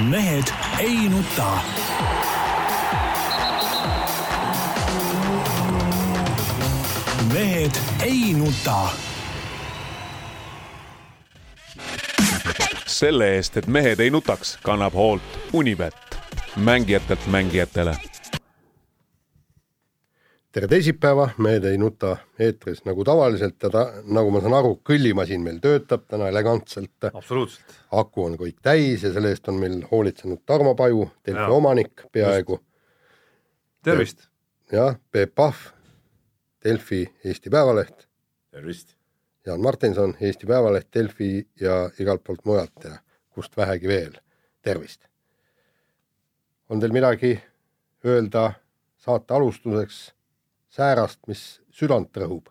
mehed ei nuta. mehed ei nuta. selle eest, et mehed ei nutaks, kannab hoolt Unibet, mängijatelt mängijatele tere teisipäeva, Mehed ei nuta eetris nagu tavaliselt ja ta, nagu ma saan aru, kõllimasin meil töötab täna elegantselt. absoluutselt. aku on kõik täis ja selle eest on meil hoolitsenud Tarmo Paju, Delfi omanik peaaegu. tervist! jah, Peep Pahv, Delfi Eesti Päevaleht. tervist! Jaan Martinson, Eesti Päevaleht, Delfi ja igalt poolt mujalt ja kust vähegi veel. tervist! on teil midagi öelda saate alustuseks säärast, mis südant rõhub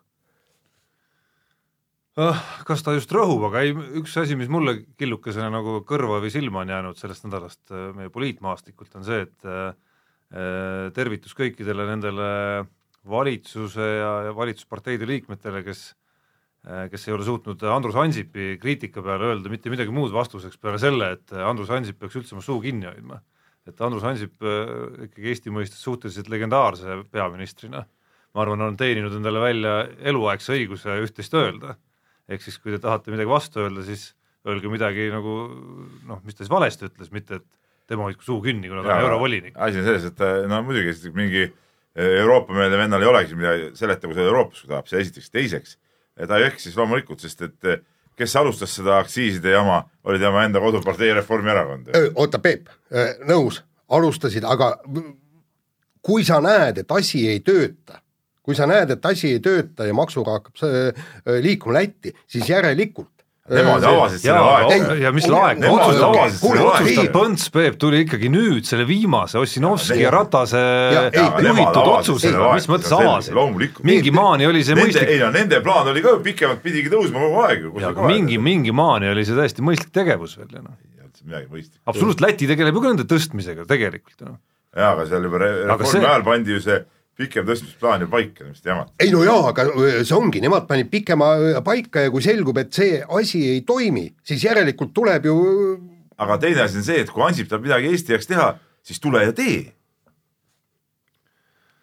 oh,? kas ta just rõhub, aga ei, üks asi, mis mulle killukesena nagu kõrva või silma on jäänud sellest nädalast äh, meie poliitmaastikult, on see, et äh, tervitus kõikidele nendele valitsuse ja, ja valitsusparteide liikmetele, kes äh, kes ei ole suutnud Andrus Ansipi kriitika peale öelda mitte midagi muud vastuseks peale selle, et Andrus Ansip peaks üldse oma suu kinni hoidma. et Andrus Ansip äh, ikkagi Eesti mõistes suhteliselt legendaarse peaministrina ma arvan, on teeninud endale välja eluaegse õiguse üht-teist öelda. ehk siis, kui te tahate midagi vastu öelda, siis öelge midagi nagu noh, mis ta siis valesti ütles, mitte et tema hoidku suu kinni, kuna ta on eurovolinik. asi on selles, et no muidugi mingi Euroopa-meelne vennal ei olegi midagi seletagu seda Euroopas, kui tahab, see esiteks, teiseks ta ei eksis loomulikult, sest et kes alustas seda aktsiiside jama, oli tema enda kodupartei Reformierakond. oota, Peep, nõus, alustasid, aga kui sa näed, et asi ei tööta kui sa näed, et asi ei tööta ja maksuga hakkab see liikuma Lätti, siis järelikult Nemad avasid selle laeka. ja mis laek, otsustab Põnts Peep tuli ikkagi nüüd selle viimase Ossinovski ja Ratase juhitud otsuse, mis mõttes avasid? mingi maani oli see mõistlik. ei no nende plaan oli ka ju pikemalt pidigi tõusma kogu aeg ju. mingi, mingi maani oli see täiesti mõistlik tegevus veel ju noh. midagi mõistlikku. absoluutselt, Läti tegeleb ju ka nende tõstmisega tegelikult ju noh. jaa, aga seal juba reformi ajal pandi ju see pikem tõstmisplaan ju paika, mis te jamate. ei no jaa, aga see ongi, nemad panid pikema paika ja kui selgub, et see asi ei toimi, siis järelikult tuleb ju aga teine asi on see, et kui Ansip tahab midagi Eesti jaoks teha, siis tule ja tee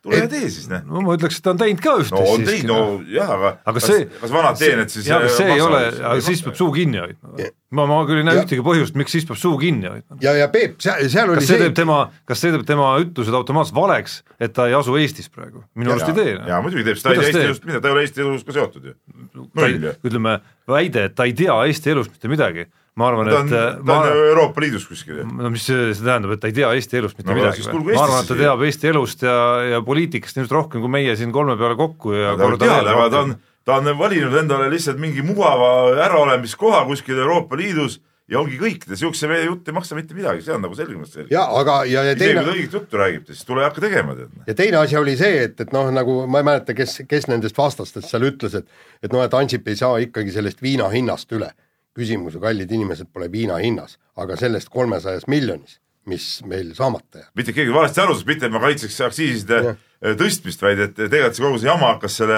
tule ja tee siis, noh. no ma ütleks, et ta on teinud ka üht-teist no, on teinud, no jah, aga, aga kas, see, kas vanad teened siis jah, see ei ole, siis peab suu kinni hoidma. ma, ma küll ei näe ühtegi põhjust, miks siis peab suu kinni hoidma. ja, ja Peep, seal, seal oli kas see teeb tema, kas see teeb tema ütlused automaatselt valeks, et ta ei asu Eestis praegu? minu arust ei tee. jaa, muidugi teeb, sest ta ei tea Eesti elust midagi, ta ei ole Eesti elusega seotud ju. ütleme, väide, et ta ei tea Eesti elust mitte midagi ma arvan, et ta on, ta on Euroopa Liidus kuskil. no mis see, see tähendab, et ta ei tea Eesti elust mitte no, midagi või? ma arvan, et ta teab Eesti elust ja, ja poliitikast ilmselt rohkem kui meie siin kolme peale kokku ja ta korda veel rohkem. ta on, ta on valinud endale lihtsalt mingi mugava äraolemiskoha kuskil Euroopa Liidus ja ongi kõik, niisuguse jutt ei maksa mitte midagi, see on nagu selgemast selge. ja aga, ja, ja teine. kui ta õiget juttu räägib, siis tule hakka tegema, tead. ja teine asi oli see, et, et noh, nagu ma ei mäleta, kes, kes nendest vastastest seal ütles, et et noh, et Ansip ei saa ikkagi sellest viina hinnast üle küsimus ju, kallid inimesed, pole viina hinnas, aga sellest kolmesajas miljonis, mis meil saamata jääb. mitte keegi valesti aru saaks, mitte et ma kaitseks aktsiiside ja. Äh, tõstmist, vaid et tegelikult see kogu see jama hakkas selle,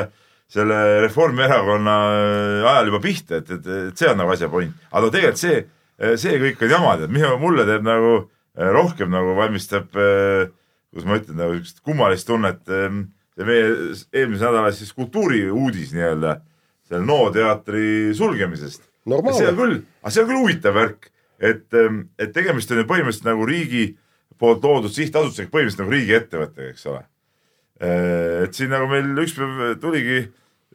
selle Reformierakonna äh, ajal juba pihta, et, et, et see on nagu asja point. aga tegelikult see, äh, see kõik on jama, tead, mulle teeb nagu rohkem nagu valmistab, kuidas ma ütlen, nagu siukest kummalist tunnet see meie eelmise nädala siis kultuuriuudis nii-öelda, selle NO teatri sulgemisest see on küll, aga see on küll huvitav värk, et, ähm, et tegemist on ju põhimõtteliselt nagu riigi poolt loodud sihtasutusega, põhimõtteliselt nagu riigiettevõttega, eks ole. Äh, et siin nagu meil üks päev tuligi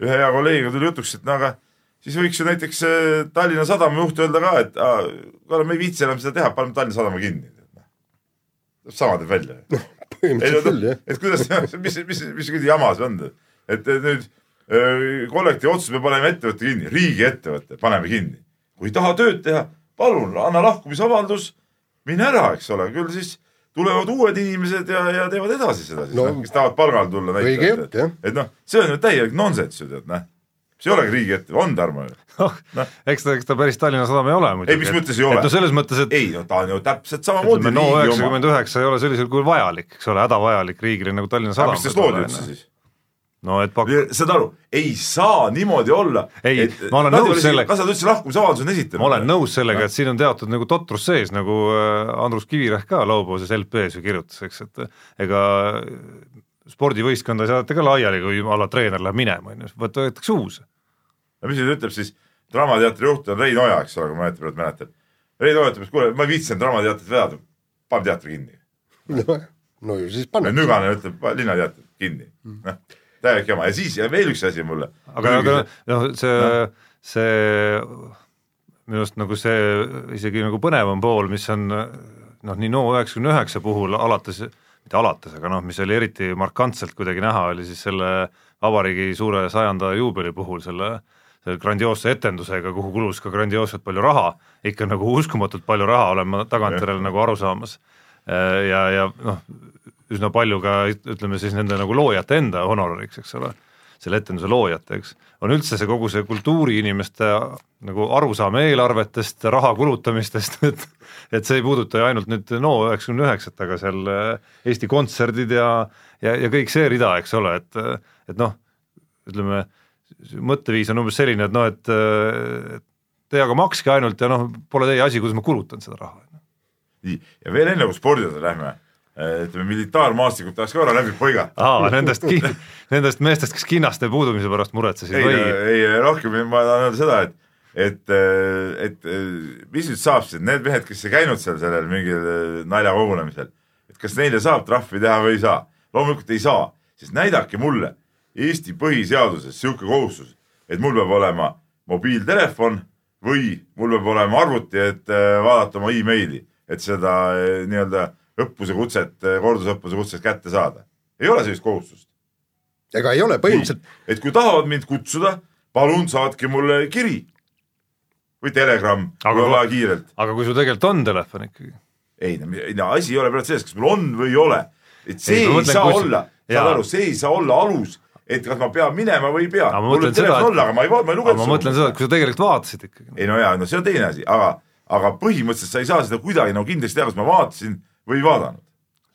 ühe hea kolleegiga tuli jutuks, et no aga siis võiks ju näiteks äh, Tallinna Sadama juht öelda ka, et kuule, me ei viitsi enam seda teha, paneme Tallinna Sadama kinni. sama teeb välja. põhimõtteliselt küll, jah. et kuidas, mis, mis, mis, mis jama see on, et nüüd kollektiivi otsus, me paneme ettevõtte kinni, riigiettevõte, paneme kinni. kui ei taha tööd teha, palun anna lahkumisavaldus, mine ära, eks ole, küll siis tulevad uued inimesed ja, ja teevad edasi seda siis no,, kes tahavad palgale tulla. õige jutt, jah. et noh, see on ju täielik nonsenss ju tead, noh. see ei olegi riigiettevõte, on Tarmo ju noh no., eks ta, eks ta päris Tallinna Sadam ei ole muidugi. ei, mis mõttes ei ole? no selles mõttes, et ei, no ta on ju täpselt samamoodi no üheksakümmend üheksa ei ole sellisel kujul vajalik, eks ole, hädavajalik riigile nagu Tallinna Sadam. mis tast loodi üldse siis? No et pak-, saad aru, ei saa niimoodi olla. Ei, ma olen nõus sellega- kas nad üldse lahkumisavalduse on esitanud? ma olen nõus sellega, et siin on teatud nagu totrus sees, nagu äh, Andrus Kivirähk ka laupäevases LP-s ju kirjutas, eks, et ega spordivõistkonda ei saadeta ka laiali, kui a la treener läheb minema, on ju, võetakse uus. no mis nüüd ütleb siis, Draamateatri juht on Rein Oja, eks ole, kui ma õieti praegu mäletan. Rein Oja ütleb, et kuule, ma ei viitsinud Draamateatrit vedada, pane teatri kinni. no, no ju siis paned. Nüganen ütleb, Linnateatrit kinni. noh, täielik jama ja siis ja veel üks asi mulle. aga, aga noh, see no., see minu arust nagu see isegi nagu põnevam pool, mis on noh, nii NO üheksakümne üheksa puhul alates, mitte alates, aga noh, mis oli eriti markantselt kuidagi näha, oli siis selle vabariigi suure sajanda juubeli puhul selle selle grandioosse etendusega, kuhu kulus ka grandioosselt palju raha, ikka nagu uskumatult palju raha, olen ma tagantjärele nagu aru saamas. ja, ja noh, üsna palju ka ütleme siis nende nagu loojate enda honorariks, eks ole, selle etenduse loojate, eks, on üldse see kogu see kultuuriinimeste nagu arusaam eelarvetest, raha kulutamistest, et et see ei puuduta ju ainult nüüd no üheksakümne üheksat, aga seal äh, Eesti Kontserdid ja ja, ja kõik see rida, eks ole, et et noh, ütleme, mõtteviis on umbes selline, et noh, et teie aga makske ainult ja noh, pole teie asi, kuidas ma kulutan seda raha. nii, ja veel enne, kui spordi juurde lähme, ütleme militaarmaastikult tahaks ka korra läbi põigata. aa, nendest ki-, nendest meestest, kes kinnaste puudumise pärast muretsesid ei või?, ei rohkem ma tahan öelda seda, et et, et mis nüüd saab siis, need mehed, kes ei käinud seal sellel mingil naljakogunemisel, et kas neile saab trahvi teha või ei saa? loomulikult ei saa, sest näidake mulle Eesti põhiseaduses niisugune kohustus, et mul peab olema mobiiltelefon või mul peab olema arvuti, et äh, vaadata oma emaili, et seda äh, nii-öelda õppuse kutset, kordusõppuse kutset kätte saada. ei ole sellist kohustust. ega ei ole, põhimõtteliselt. et kui tahavad mind kutsuda, palun saatke mulle kiri või telegramm, kui on vaja kiirelt. aga kui sul tegelikult on telefon ikkagi? ei no, no asi ei ole praegu selles, kas mul on või ei ole, et see ei, ei mõtlen, saa kus... olla, saad aru, see ei saa olla alus et kas ma pean minema või ei pea. mul võib telefon olla, aga ma ei, ma ei lugenud seda. ma mõtlen seda, et kui sa tegelikult vaatasid ikkagi. ei no jaa, no see on teine asi, aga, aga põhimõtteliselt sa ei saa seda kuidagi nagu kindlasti teha, kas ma vaatasin või ei vaadanud.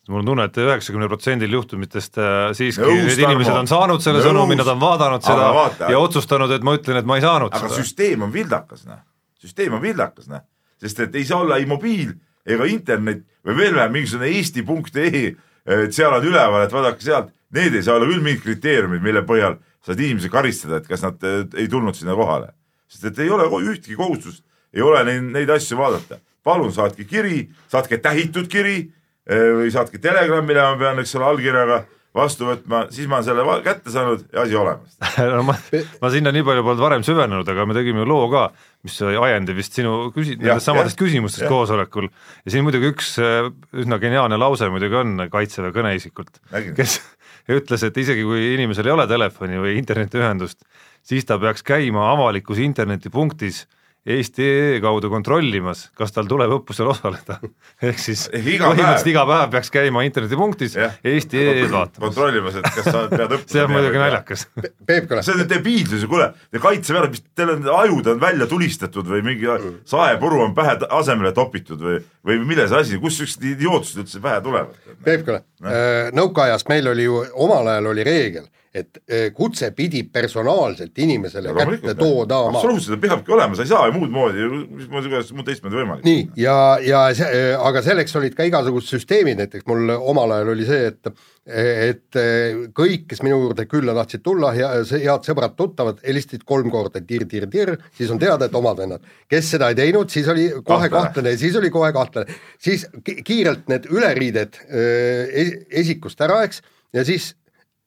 mul on tunne, et üheksakümnel protsendil juhtumitest äh, siiski Nõus, need inimesed on saanud selle Nõus. sõnumi, nad on vaadanud seda vaata, ja otsustanud, et ma ütlen, et ma ei saanud aga seda. süsteem on vildakas, noh. süsteem on vildakas, noh. sest et ei saa olla ei mobiil ega internet või veel vähem mingisugune eesti.ee, et seal on üleval, et vaadake sealt, need ei saa olla küll mingid kriteeriumid, mille põhjal saad inimesi karistada, et kas nad eh, ei tulnud sinna kohale. sest et ei ole ühtki kohustust, ei ole neid, neid asju vaadata. Palun saatke kiri, saatke tähitud kiri eh, või saatke telegramm, mille ma pean, eks ole, allkirjaga vastu võtma, siis ma olen selle kätte saanud ja asi olemas. No ma, ma sinna nii palju polnud varem süvenenud, aga me tegime loo ka, mis ajendi vist sinu küsi-, nendest samadest küsimustest ja. koosolekul. Ja siin muidugi üks eh, üsna geniaalne lause muidugi on Kaitseväe kõneisikult, kes ütles, et isegi kui inimesel ei ole telefoni või internetiühendust, siis ta peaks käima avalikus internetipunktis Eesti.ee kaudu kontrollimas, kas tal tuleb õppusel osaleda. ehk siis iga põhimõtteliselt iga päev peaks käima internetipunktis Eesti.ee-d vaatamas. kontrollimas, et kas sa pead õppusel see on muidugi naljakas Pe. Peep Kõla. see on debiilsus ju, kuule, kaitseväelased, mis teil on ajud on välja tulistatud või mingi saepuru on pähe asemele topitud või, või milles asi, kust siuksed idiootsused üldse pähe tulevad? Peep Kõla, nõukaajast meil oli ju, omal ajal oli reegel et eh, kutse pidi personaalselt inimesele ja kätte toodama. absoluutselt, peabki olema, sa ei saa ju muud moodi, mismoodi, kuidas muud teistmoodi võimalik. nii, ja, ja see, eh, aga selleks olid ka igasugused süsteemid, näiteks mul omal ajal oli see, et et eh, kõik, kes minu juurde külla tahtsid tulla, hea, head sõbrad-tuttavad, helistasid kolm korda tir-tir-tir, siis on teada, et omad vennad. kes seda ei teinud, siis oli kohe kahtlane, siis oli kohe kahtlane, siis kiirelt need üleriided esikust ära, eks, ja siis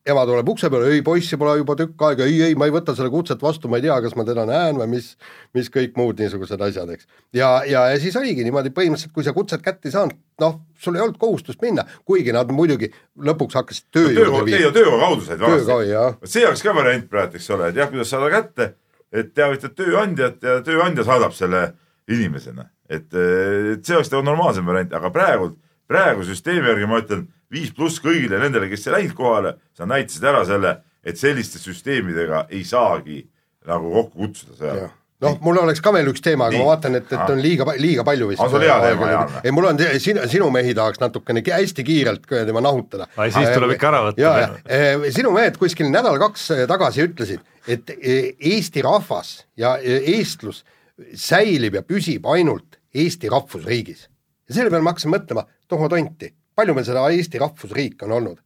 ema tuleb ukse peale, ei poissi pole juba tükk aega, ei, ei, ma ei võta seda kutset vastu, ma ei tea, kas ma teda näen või mis, mis kõik muud niisugused asjad, eks. ja, ja, ja siis oligi niimoodi põhimõtteliselt, kui sa kutset kätte ei saanud, noh, sul ei olnud kohustust minna, kuigi nad muidugi lõpuks hakkasid töö no, juurde viima. tööga kaudu said vanasti. see oleks ka variant praegu, eks ole, et jah, kuidas saada kätte, et teavitad tööandjat ja tööandja saadab selle inimesena, et, et see oleks nagu normaalsem variant, aga praegu, praegu süsteemi järgi ma ütlen viis pluss kõigile nendele, kes ei läinud kohale, sa näitasid ära selle, et selliste süsteemidega ei saagi nagu kokku kutsuda seal. noh, mul oleks ka veel üks teema, aga ma vaatan, et, et Ah. on liiga, liiga palju vist. On sul hea teema, Jaan? ei, mul on sinu, sinu mehi tahaks natukene hästi kiirelt tema nahutada. Ai, siis tuleb ikka ära võtta. ja, ja sinu mehed kuskil nädal-kaks tagasi ütlesid, et eh, Eesti rahvas ja eestlus säilib ja püsib ainult Eesti rahvusriigis. ja selle peale ma hakkasin mõtlema, tohma tonti, palju meil seda Eesti rahvusriik on olnud?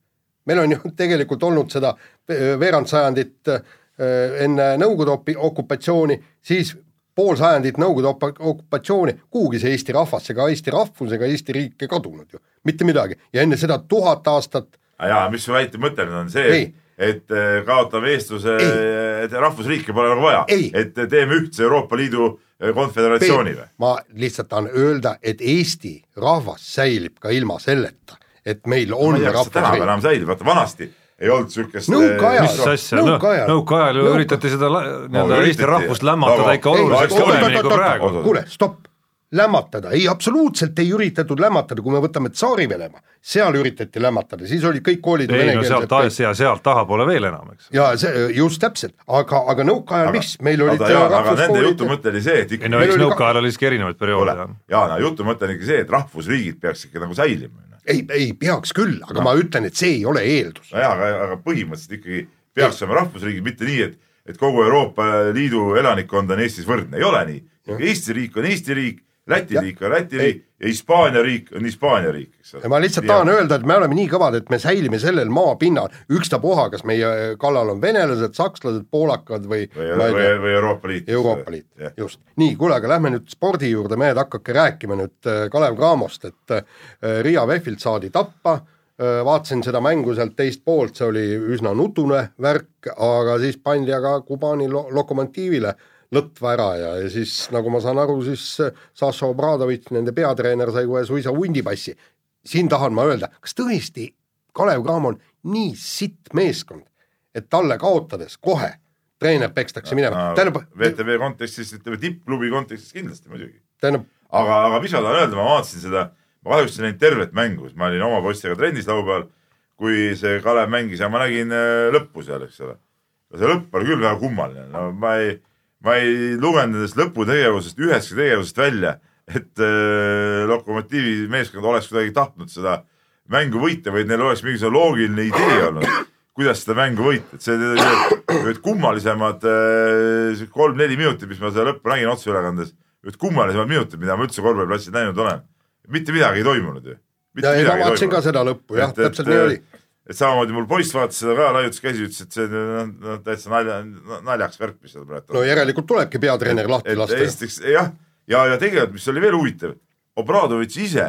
meil on ju tegelikult olnud seda eh, veerand sajandit eh, enne Nõukogude okupatsiooni, siis pool sajandit Nõukogude okupatsiooni, kuhugi see Eesti rahvas ega Eesti rahvus ega Eesti riik ei kadunud ju, mitte midagi. Ja enne seda tuhat aastat jaa, mis su väite mõte nüüd on see et eh, kaotame eestluse, et rahvusriiki pole nagu vaja. Et teeme ühtse Euroopa Liidu konföderatsiooni või? ma lihtsalt tahan öelda, et Eesti rahvas säilib ka ilma selleta, et meil on see tänapäeval rahvusriik. enam säilib, vaata vanasti ei olnud siukest Nõukaajal. mis asja, noh, Nõukaajal. nõukaajal ju üritati seda nii-öelda Eesti rahvust lämmatada ikka oot, kõvemini kui praegu. kuule, stopp, lämmatada, ei absoluutselt ei üritatud lämmatada, kui me võtame Tsaari-Venemaa, seal üritati lämmatada, siis olid kõik koolid ei no sealt, venekeelsed. ja sealt tahapoole veel enam, eks. ja see just täpselt, aga, aga nõukaajal mis, meil olid aga, jaa, aga nende jutu mõte oli see, et ei ikka no Meil eks nõukaajal oli siiski erinevaid perioode jah. Jaan, jutu mõte on ikka see, et rahvusriigid peaks ikka nagu säilima. ei, ei peaks küll, aga ma ütlen, et see ei ole eeldus. nojah, aga, aga põhimõtteliselt ikkagi peaks olema rahvusriigid, mitte nii, et, et kogu Euroopa Liidu elanikkond on Eestis võrdne, ei ole nii. Eesti riik on Eesti riik, Läti Ja- riik on Läti riik ja Hispaania riik on Hispaania riik, eks ole. ja ma lihtsalt tahan öelda, et me oleme nii kõvad, et me säilime sellel maapinnal, ükstapuha, kas meie kallal on venelased, sakslased, poolakad või või, või või Euroopa Liit. Euroopa Liit, just. nii, kuule, aga lähme nüüd spordi juurde, mehed, hakake rääkima nüüd äh, Kalev Cramost, et äh, Riia VEF-ilt saadi tappa, vaatasin seda mängu sealt teist poolt, see oli üsna nutune värk, aga siis pandi aga Kubani lo Lokomotiivile lõtva ära ja, ja siis nagu ma saan aru, siis Saša Obradovitš, nende peatreener, sai kohe suisa hundipassi. siin tahan ma öelda, kas tõesti Kalev Cramo on nii sitt meeskond, et talle kaotades kohe treener pekstakse minema, tähendab, VTV kontekstis, ütleme tippklubi kontekstis kindlasti muidugi. tähendab, aga, aga mis ma tahan öelda, ma vaatasin seda, ma kahjuks ei näinud tervet mängu, ma olin oma poistega trennis laupäeval, kui see Kalev mängis ja ma nägin äh, lõppu seal, eks ole. see lõpp oli küll väga kummaline, no ma ei, ma ei lugenud nendest lõputegevusest ühestki tegevusest välja, et äh, Lokomotiivi meeskond oleks kuidagi tahtnud seda mängu võita või et neil oleks mingisugune loogiline idee olnud, kuidas seda mängu võita, et see need kummalisemad äh, kolm-neli minutit, mis ma seda lõppu nägin otseülekandes, ühed kummalisemad minutid, mida ma üldse korvpalliplatsil näinud olen. mitte midagi ei toimunud ju. ja ei, ma vaatasin ka seda lõppu jah, täpselt nii oli. Et samamoodi mul poiss vaatas seda ka, laiutas käsi, ütles, et see on no, täitsa nalja, naljaks värk, mis seal praegu no järelikult tulebki peatreener lahti et lasta. esiteks jah, ja, ja tegelikult, mis oli veel huvitav, Obradovitš ise,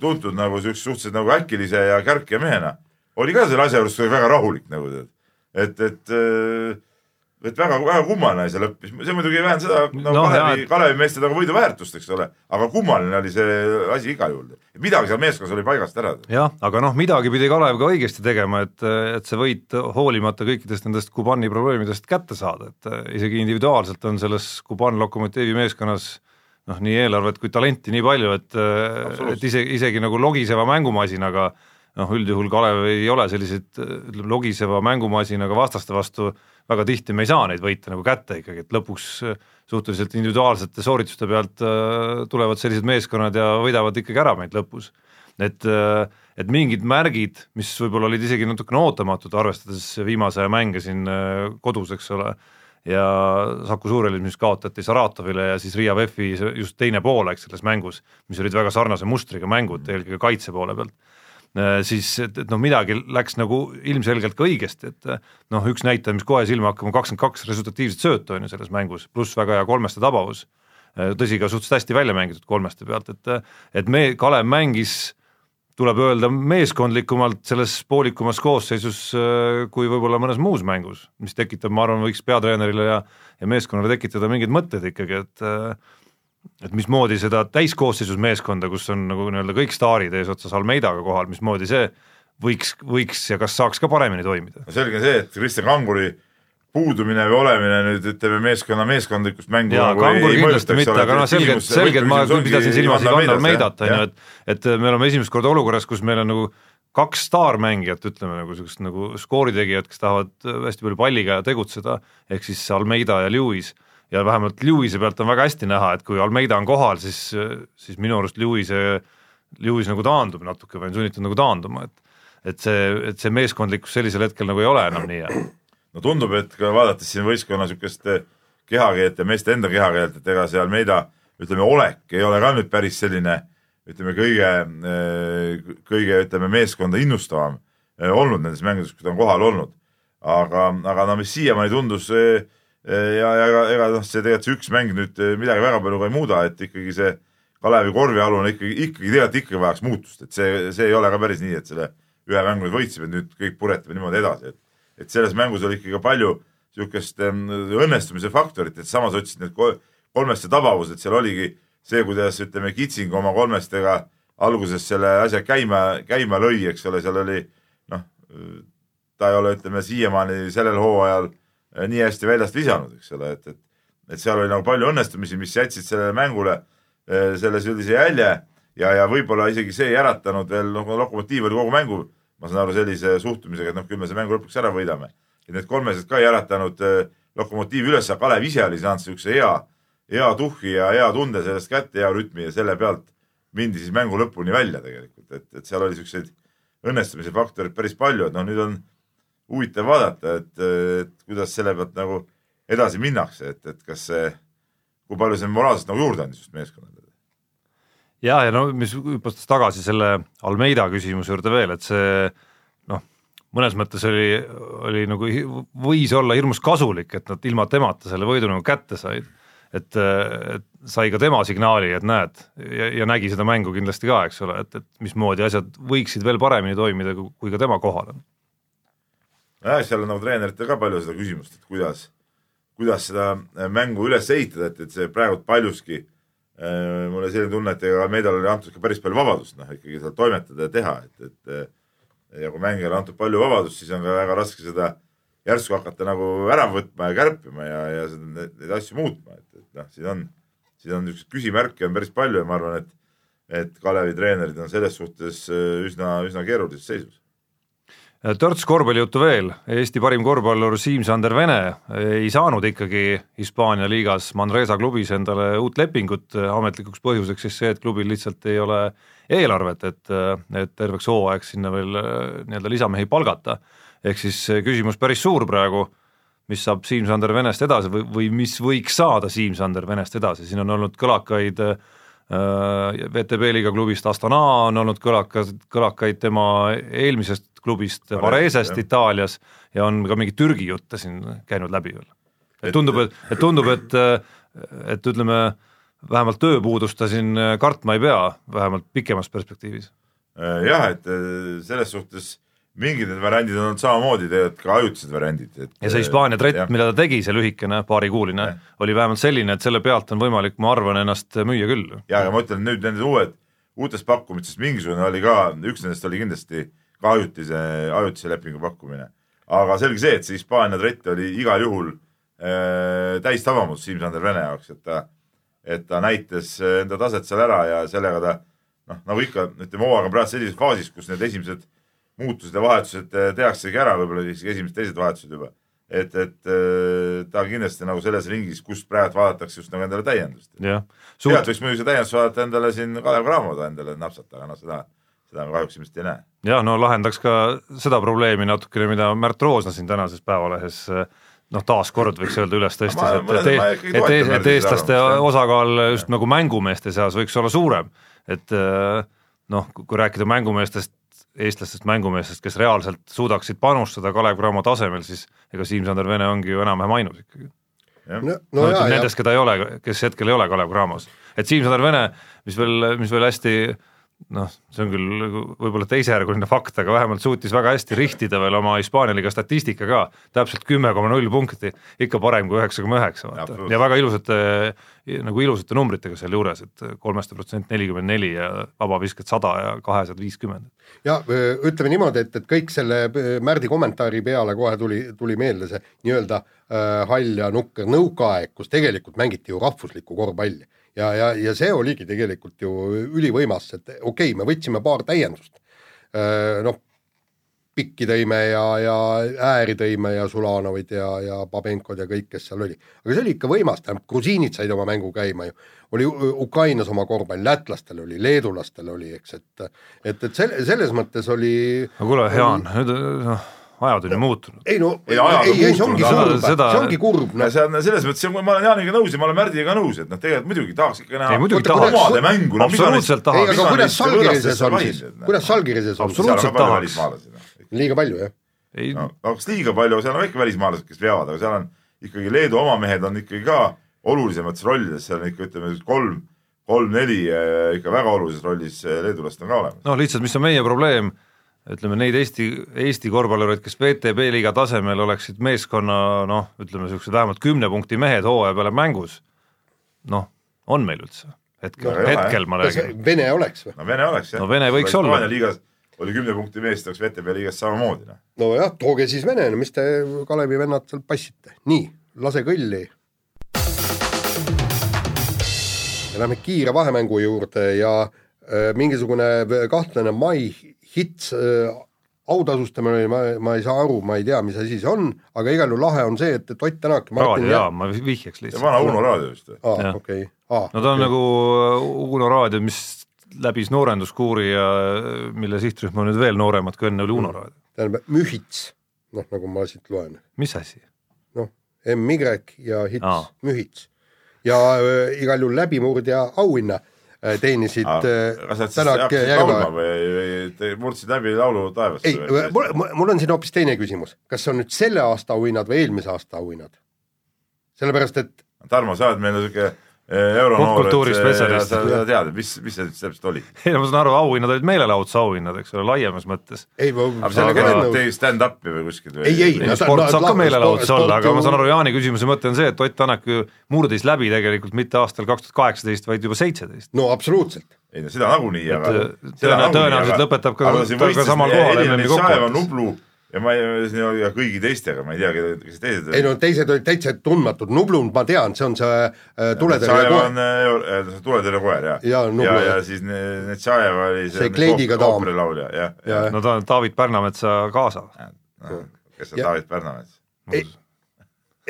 tuntud nagu siukse suhteliselt nagu äkilise ja kärkija mehena, oli ka selle asja juures väga rahulik nagu tead. et, et, et väga, väga kummaline see lõpp, see muidugi ei vähenda seda nagu no, Kalevi, Kalevi meeste nagu võidu väärtust, eks ole, aga kummaline oli see asi igal juhul. midagi seal meeskonnas oli paigast ära. jah, aga noh, midagi pidi Kalev ka õigesti tegema, et, et see võit hoolimata kõikidest nendest Kubani probleemidest kätte saada, et äh, isegi individuaalselt on selles Kuban Lokomotiivi meeskonnas noh, nii eelarvet kui talenti nii palju, et, et isegi, isegi nagu logiseva mängumasinaga noh, üldjuhul Kalev ei ole selliseid ütleme, logiseva mängumasinaga vastaste vastu väga tihti me ei saa neid võite nagu kätte ikkagi, et lõpuks äh, suhteliselt individuaalsete soorituste pealt äh, tulevad sellised meeskonnad ja võidavad ikkagi ära meid lõpus. Et, et mingid märgid, mis võib-olla olid isegi natukene ootamatud, arvestades viimase aja mänge siin äh, kodus, eks ole, ja Saku Suurhallis, mis kaotati Saratovile ja siis Riia VEF-i just teine poolaeg selles mängus, mis olid väga sarnase mustriga mängud, eelkõige kaitse poole pealt, siis et, et noh, midagi läks nagu ilmselgelt ka õigesti, et noh, üks näitaja, mis kohe silma hakkab, on kakskümmend kaks resultatiivset söötu on ju selles mängus, pluss väga hea kolmeste tabavus. Tõsi, ka suhteliselt hästi välja mängitud kolmeste pealt, et et me, Kalev mängis tuleb öelda meeskondlikumalt selles poolikumas koosseisus äh, kui võib-olla mõnes muus mängus, mis tekitab, ma arvan, võiks peatreenerile ja ja meeskonnale tekitada mingeid mõtteid ikkagi, et äh, et mismoodi seda täiskoosseisus meeskonda, kus on nagu nii-öelda kõik staarid eesotsas Almeidaga kohal, mismoodi see võiks, võiks ja kas saaks ka paremini toimida? selge on see, et Kristjan Kanguri puudumine või olemine nüüd ütleme meeskonna meeskondlikkust mängu jaa, nagu Kangur kindlasti mitte, aga noh, selgelt, selgelt ma ongi pidasin silmas Ivan Almeidat, on ju, et et me oleme esimest korda olukorras, kus meil on nagu kaks staarmängijat, ütleme nagu sellist nagu skooritegijat, kes tahavad hästi palju palliga tegutseda, ehk siis Almeida ja Lewis, ja vähemalt Lewis'i pealt on väga hästi näha, et kui Almeida on kohal, siis, siis minu arust Lewis'e, Lewis nagu taandub natuke või on sunnitud nagu taanduma, et et see, et see meeskondlikkus sellisel hetkel nagu ei ole enam nii hea. no tundub, et ka vaadates siin võistkonna niisugust kehakeelt ja meeste enda kehakeelt, et ega see Almeida ütleme, olek ei ole ka nüüd päris selline ütleme, kõige, kõige ütleme, meeskonda innustavam eh, olnud nendes mängudes, kui ta on kohal olnud. aga, aga no mis siiamaani tundus eh, ja, ja ega, ega noh, see tegelikult see üks mäng nüüd midagi väga palju ka ei muuda, et ikkagi see Kalevi korvialune ikkagi, ikkagi tegelikult ikkagi vajaks muutust, et see, see ei ole ka päris nii, et selle ühe mängu nüüd võitsime, nüüd kõik puretame niimoodi edasi, et et selles mängus oli ikkagi ka palju niisugust õnnestumise faktorit, et samas otsid need kolmeste tabavused, seal oligi see, kuidas ütleme, Kitsing oma kolmestega alguses selle asja käima, käima lõi, eks ole, seal oli noh, ta ei ole, ütleme siiamaani sellel hooajal eh, nii hästi väljast visanud, eks ole, et, et et seal oli nagu palju õnnestumisi, mis jätsid sellele mängule eh, selle sellise jälje ja, ja võib-olla isegi see ei äratanud veel, noh, Lokomotiiv oli kogu mängu, ma saan aru, sellise suhtumisega, et noh, küll me see mängu lõpuks ära võidame. et need kolmesed ka ei äratanud eh, Lokomotiivi üles, aga Kalev ise oli saanud niisuguse hea hea tuhhi ja hea tunde sellest kätte, hea rütmi ja selle pealt mindi siis mängu lõpuni välja tegelikult, et, et seal oli siukseid õnnestumise faktoreid päris palju, et noh, nüüd on huvitav vaadata, et, et kuidas selle pealt nagu edasi minnakse, et, et kas see, kui palju see moraalselt nagu juurde andis just meeskonnale. ja, ja no mis hüppates tagasi selle Almeida küsimuse juurde veel, et see noh, mõnes mõttes oli, oli nagu võis olla hirmus kasulik, et nad ilma temata selle võidu nagu kätte said et, et sai ka tema signaali, et näed, ja, ja nägi seda mängu kindlasti ka, eks ole, et, et mismoodi asjad võiksid veel paremini toimida, kui ka tema kohal on. Jah, seal on nagu treeneritel ka palju seda küsimust, et kuidas, kuidas seda mängu üles ehitada, et, et see praegu paljuski äh, mul oli selline tunne, et ega meedal oli antud ka päris palju vabadust, noh ikkagi seal toimetada ja teha, et, et ja kui mängijale antud palju vabadust, siis on ka väga raske seda järsku hakata nagu ära võtma ja kärpima ja, ja neid, neid asju muutma, et, et noh, siin on, siin on niisuguseid küsimärke on päris palju ja ma arvan, et, et Kalevi treenerid on selles suhtes äh, üsna, üsna keerulises seisus. Törts korvpallijuttu veel, Eesti parim korvpallur Siim-Sander Vene ei saanud ikkagi Hispaania liigas Manresa klubis endale uut lepingut, ametlikuks põhjuseks siis see, et klubil lihtsalt ei ole eelarvet, et, et terveks hooaegs sinna veel äh, nii-öelda lisamehi palgata. Ehk siis küsimus päris suur praegu, mis saab Siim-Sander Venest edasi või, või mis võiks saada Siim-Sander Venest edasi, siin on olnud kõlakaid äh, VTB liiga klubist Astana on olnud kõlakas, kõlakaid tema eelmisest klubist Varesest Itaalias ja on ka mingeid Türgi jutte siin käinud läbi veel. et tundub, et, et tundub, et, et ütleme, vähemalt tööpuudust ta siin kartma ei pea, vähemalt pikemas perspektiivis. jah, et selles suhtes mingid need variandid on olnud samamoodi tegelikult ka ajutised variandid, et ja see Hispaania trett, mida ta tegi, see lühikene, paarikuuline, oli vähemalt selline, et selle pealt on võimalik, ma arvan, ennast müüa küll. ja, aga ma ütlen nüüd nende uued, uutest pakkumistest mingisugune oli ka, üks nendest oli kindlasti ka ajutise, ajutise lepingu pakkumine. aga selge see, et see Hispaania trett oli igal juhul äh, täistabamus Siim-Sander Vene jaoks, et ta, et ta näitas enda taset seal ära ja sellega ta noh, nagu ikka, ütleme hooaeg on praegu sellises faasis, kus need esimesed muutused ja vahetused eh, tehaksegi ära, võib-olla isegi esimesed-teised vahetused juba. et, et eh, ta kindlasti nagu selles ringis, kust praegu vaadatakse just nagu endale täiendust. Sealt võiks muidugi see täiendus vaadata endale siin Kalev Cramo endale napsata, aga noh, seda, seda me kahjuks ilmselt ei näe. ja no lahendaks ka seda probleemi natukene, mida Märt Roosna siin tänases Päevalehes noh, taaskord võiks öelda üles tõstis, et, et, et, et, et eestlaste osakaal just nagu mängumeeste seas võiks olla suurem, et noh, kui rääkida mängumeestest, eestlastest mängumeestest, kes reaalselt suudaksid panustada Kalev Cramo tasemel, siis ega Siim-Sander Vene ongi ju enam-vähem ainus ikkagi. no, no, no jaa, nendest, keda ei ole, kes hetkel ei ole Kalev Cramos, et Siim-Sander Vene, mis veel, mis veel hästi noh, see on küll võib-olla teisejärguline fakt, aga vähemalt suutis väga hästi rihtida veel oma Hispaania liiga statistika ka, täpselt kümme koma null punkti, ikka parem kui üheksa koma üheksa, vaata. ja väga ilusate, nagu ilusate numbritega sealjuures, et kolmeste protsent nelikümmend neli ja vabavisked sada ja kahesed viiskümmend. ja ütleme niimoodi, et, et kõik selle Märdi kommentaari peale kohe tuli, tuli meelde see nii-öelda hall ja nukker nõukaaeg, kus tegelikult mängiti ju rahvuslikku korvpalli ja, ja, ja see oligi tegelikult ju ülivõimas, et okei okay,, me võtsime paar täiendust. Noh, pikki tõime ja, ja ääri tõime ja Zulanovid ja, ja Babenkod ja kõik, kes seal oli. aga see oli ikka võimas, tähendab grusiinid said oma mängu käima ju. oli Ukrainas oma korvpall, lätlastel oli, leedulastel oli, eks, et et, et selle, selles mõttes oli no kuule, Jaan, nüüd noh, ajad on ju muutunud. ei no Ei, ei, ei, ei see ongi kurb seda- see ongi kurb, noh. see on selles mõttes, ma olen Jaaniga nõus ja ma olen Märdiga nõus, et noh, tegelikult muidugi tahaks ikka näha ei muidugi tahaks omade mängu, no absoluutselt ei, tahaks. aga kuidas Salgirises on siis, kuidas Salgirises on? Absoluutselt tahaks. liiga palju, jah? ei no no kas liiga palju, seal on ikka välismaalased, kes veavad, aga seal on ikkagi Leedu oma mehed on ikkagi ka olulisemates rollides, seal on ikka ütleme kolm, kolm-neli eh, ikka väga olulises rollis eh, leedulased on ka olemas. noh, lihtsalt mis on meie probleem, ütleme neid Eesti, Eesti korvpallureid, kes VTB liiga tasemel oleksid meeskonna noh, ütleme niisugused vähemalt kümne punkti mehed hooaja peale mängus, noh, on meil üldse hetkel No hetkel ma kas räägin. Vene oleks või? no Vene oleks jah. No Vene võiks olla. Liigas oli kümne punkti mees, oleks VTB liigas samamoodi noh. nojah, tooge siis Vene, no mis te Kalevi vennad seal passite, nii, lase kõlli. Lähme kiire vahemängu juurde ja äh, mingisugune kahtlane mai hits äh, autasustamine, ma, ma ei saa aru, ma ei tea, mis asi see on, aga igal juhul lahe on see, et, et Ott Tänak ja Martin raadiojaam, ma vihjaks see lihtsalt. vana Uno raadio vist või? aa okei, aa. no ta on nagu Uno raadio, mis läbis noorenduskuuri ja mille sihtrühm on nüüd veel nooremad kui enne oli Uno raadio. tähendab Mühits, noh, nagu ma siit loen, mis asi? noh, MY ja hits Mühits. ja äh, igal juhul läbimurdja auhinna äh, teenisid äh, kas nad siis Tänak ja laulma Järve. murdsid läbi laulu taevasse ei, mul, mul on siin hoopis teine küsimus, kas see on nüüd selle aasta auhinnad või eelmise aasta auhinnad? sellepärast, et Tarmo, sa oled meil niisugune euronoor, Popkultuurispetsialist. sa tead, mis, mis see täpselt oli? ei no ma saan aru, auhinnad olid meelelahutuse auhinnad, eks ole, laiemas mõttes. ei, aga sellega tegi stand-up'i või kuskilt või? Ei, ei, ei no no, sport no, saab ka la- meelelahutus olla, aga ma saan aru, Jaani küsimuse mõte on see, et Ott Tänak ju murdis läbi tegelikult mitte aastal kaks tuhat kaheksateist, vaid juba seitseteist. no absoluutselt. ei no seda nagunii, aga tõenä- tõenäoliselt lõpetab ka- ka samal kohal MM-i kokkuvõttes. Nublu ja ma ei, siin oli ka kõigi teistega, ma ei tea, kes teised ei no teised olid täitsa tundmatud, Nublund ma tean, see on see äh, tuletõrje Tšajev koer on, äh, tuletõrje koer jah. Nublu, ja, jah. ja siis ne- need Tšajev oli See kleidiga daam. ooperilaulja, jah, ja jah. no ta on David Pärnametsa kaasa. kes on Ja- David Pärnamets.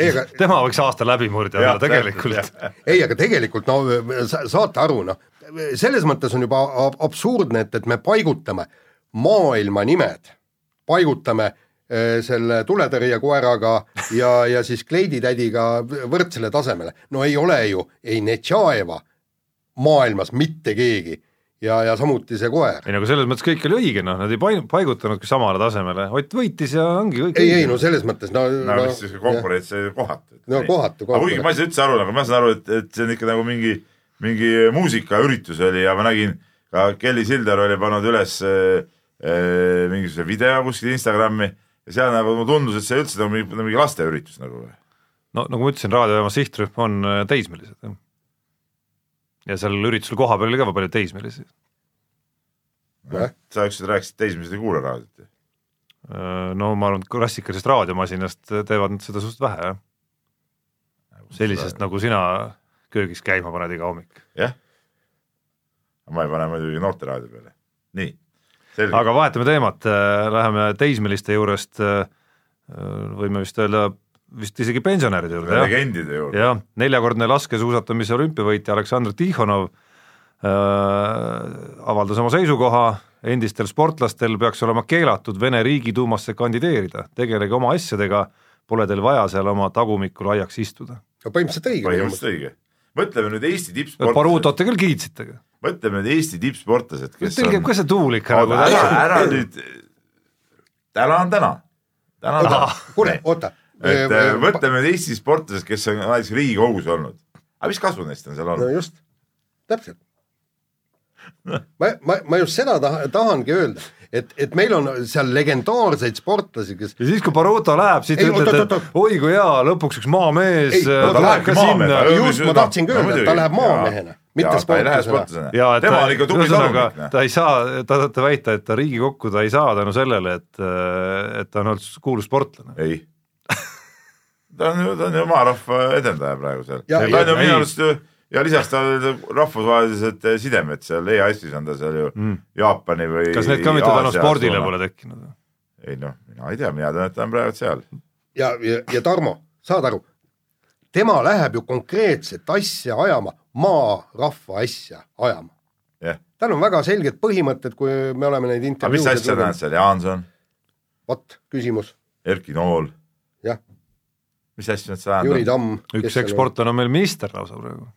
aga tema võiks aasta läbimurdja olla tegelikult. ei, aga tegelikult no sa, saate aru, noh, selles mõttes on juba ab- absurdne, et, et me paigutame maailma nimed, paigutame eh, selle tuletõrjekoeraga ja, ja siis kleiditädiga võrdsele tasemele. no ei ole ju ei Netšaeva maailmas mitte keegi ja, ja samuti see koer. ei no aga selles mõttes kõik oli õige, noh, nad ei pai- paigutanudki samale tasemele, Ott võitis ja ongi kõik ei, ei no selles mõttes no, no mis siis konkurents oli kohatu. No kohatu, kohatu. kuigi ma ei saa üldse aru, aga ma saan aru, et, et see on ikka nagu mingi, mingi muusikaüritus oli ja ma nägin ka Kelly Silder oli pannud üles äh, äh, mingisuguse video kuskil Instagrami ja seal nagu mulle tundus, et see üldse nagu mingi, mingi lasteüritus nagu. no nagu ma ütlesin, raadiojaama sihtrühm on äh, teismelised, jah. ja seal üritusel kohapeal oli ka palju teismelisi. Sa ükskord rääkisid teismelised ei kuule raadiot. Äh, no ma arvan, et klassikalisest raadiomasinast teevad nad seda suht vähe, jah. sellisest nagu sina köögis käima paned iga hommik. jah. ma ei pane muidugi noorteraadio peale. nii. Aga vahetame teemat, läheme teismeliste juurest, võime vist öelda, vist isegi pensionäride juurde, jah. legendide juurde. jah, neljakordne laskesuusatamise olümpiavõitja Aleksandr Tihhonov äh, avaldas oma seisukoha, endistel sportlastel peaks olema keelatud Vene Riigiduumasse kandideerida, tegelege oma asjadega, pole teil vaja seal oma tagumikul aiaks istuda. põhimõtteliselt õige. põhimõtteliselt õige. mõtleme nüüd Eesti tippsportlased, Barutot te küll kiitsite. Mõtleme nüüd Eesti tippsportlased, kes Teil käib on ka see tuul ikka nagu ära, täna. ära nüüd, täna on täna, täna on täna. kuule, oota. et äh, mõtleme nüüd Eesti sportlased, kes on näiteks Riigikogus olnud. aga mis kasu neist on seal no olnud? just, täpselt. ma, ma, ma just seda taha, tahangi öelda, et, et meil on seal legendaarseid sportlasi, kes ja siis, kui Baruto läheb, siis te ütlete, et oi kui hea, lõpuks üks maamees Ei, äh, no ta tuleb lähebki ka maamehe sinna just, ma tahtsin ka öelda, et ta läheb maamehena, mitte ta ei lähe sportlasena. sportlasena. ja et tema ta, on ikka tubli talunik. ta ei saa, ta tahate väita, et ta Riigikokku ta ei saa tänu sellele, et, et ta on olnud kuulus sportlane. ei. ta on ju, ta on ju oma rahva edendaja praegu seal. Ja- ta on ju ja- minu ei. arust ju ja lisaks tal rahvusvahelised sidemed seal EAS-is on ta seal ju mm. Jaapani või kas need ka mitte tänu spordile pole tekkinud? ei noh, mina ei tea, mina tean, et ta on praegu seal. ja, ja, ja Tarmo, saad aru, tema läheb ju konkreetset asja ajama, maarahva asja ajama. jah, tal on väga selged põhimõtted, kui me oleme neid aga mis asja näed intervjuusid seal, Jaanson, vot küsimus, Erki Nool, jah, mis asju nad seal Jüri ajavad? Tamm. üks ekssportlane on meil minister lausa praegu.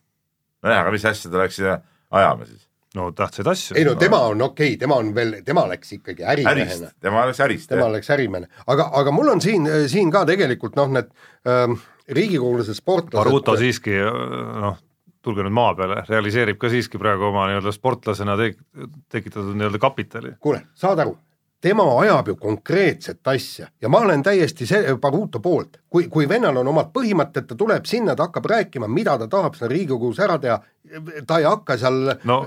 nojah, aga mis asja ta läks ajama siis? no tähtsaid asju. ei no tema on okei okay,, tema on veel, tema läks ikkagi ärimehena., tema läks ärist, tema läks ärimehe, aga, aga mul on siin, siin ka tegelikult noh, need ähm, riigikogulased sportlased. Baruto siiski noh, tulge nüüd maa peale, realiseerib ka siiski praegu oma nii-öelda sportlasena tek-, tekitatud nii-öelda kapitali. kuule, saad aru, tema ajab ju konkreetset asja ja ma olen täiesti see Baruto poolt, kui, kui vennal on omad põhimõtted, ta tuleb sinna, ta hakkab rääkima, mida ta tahab seal Riigikogus ära teha, ta ei hakka seal no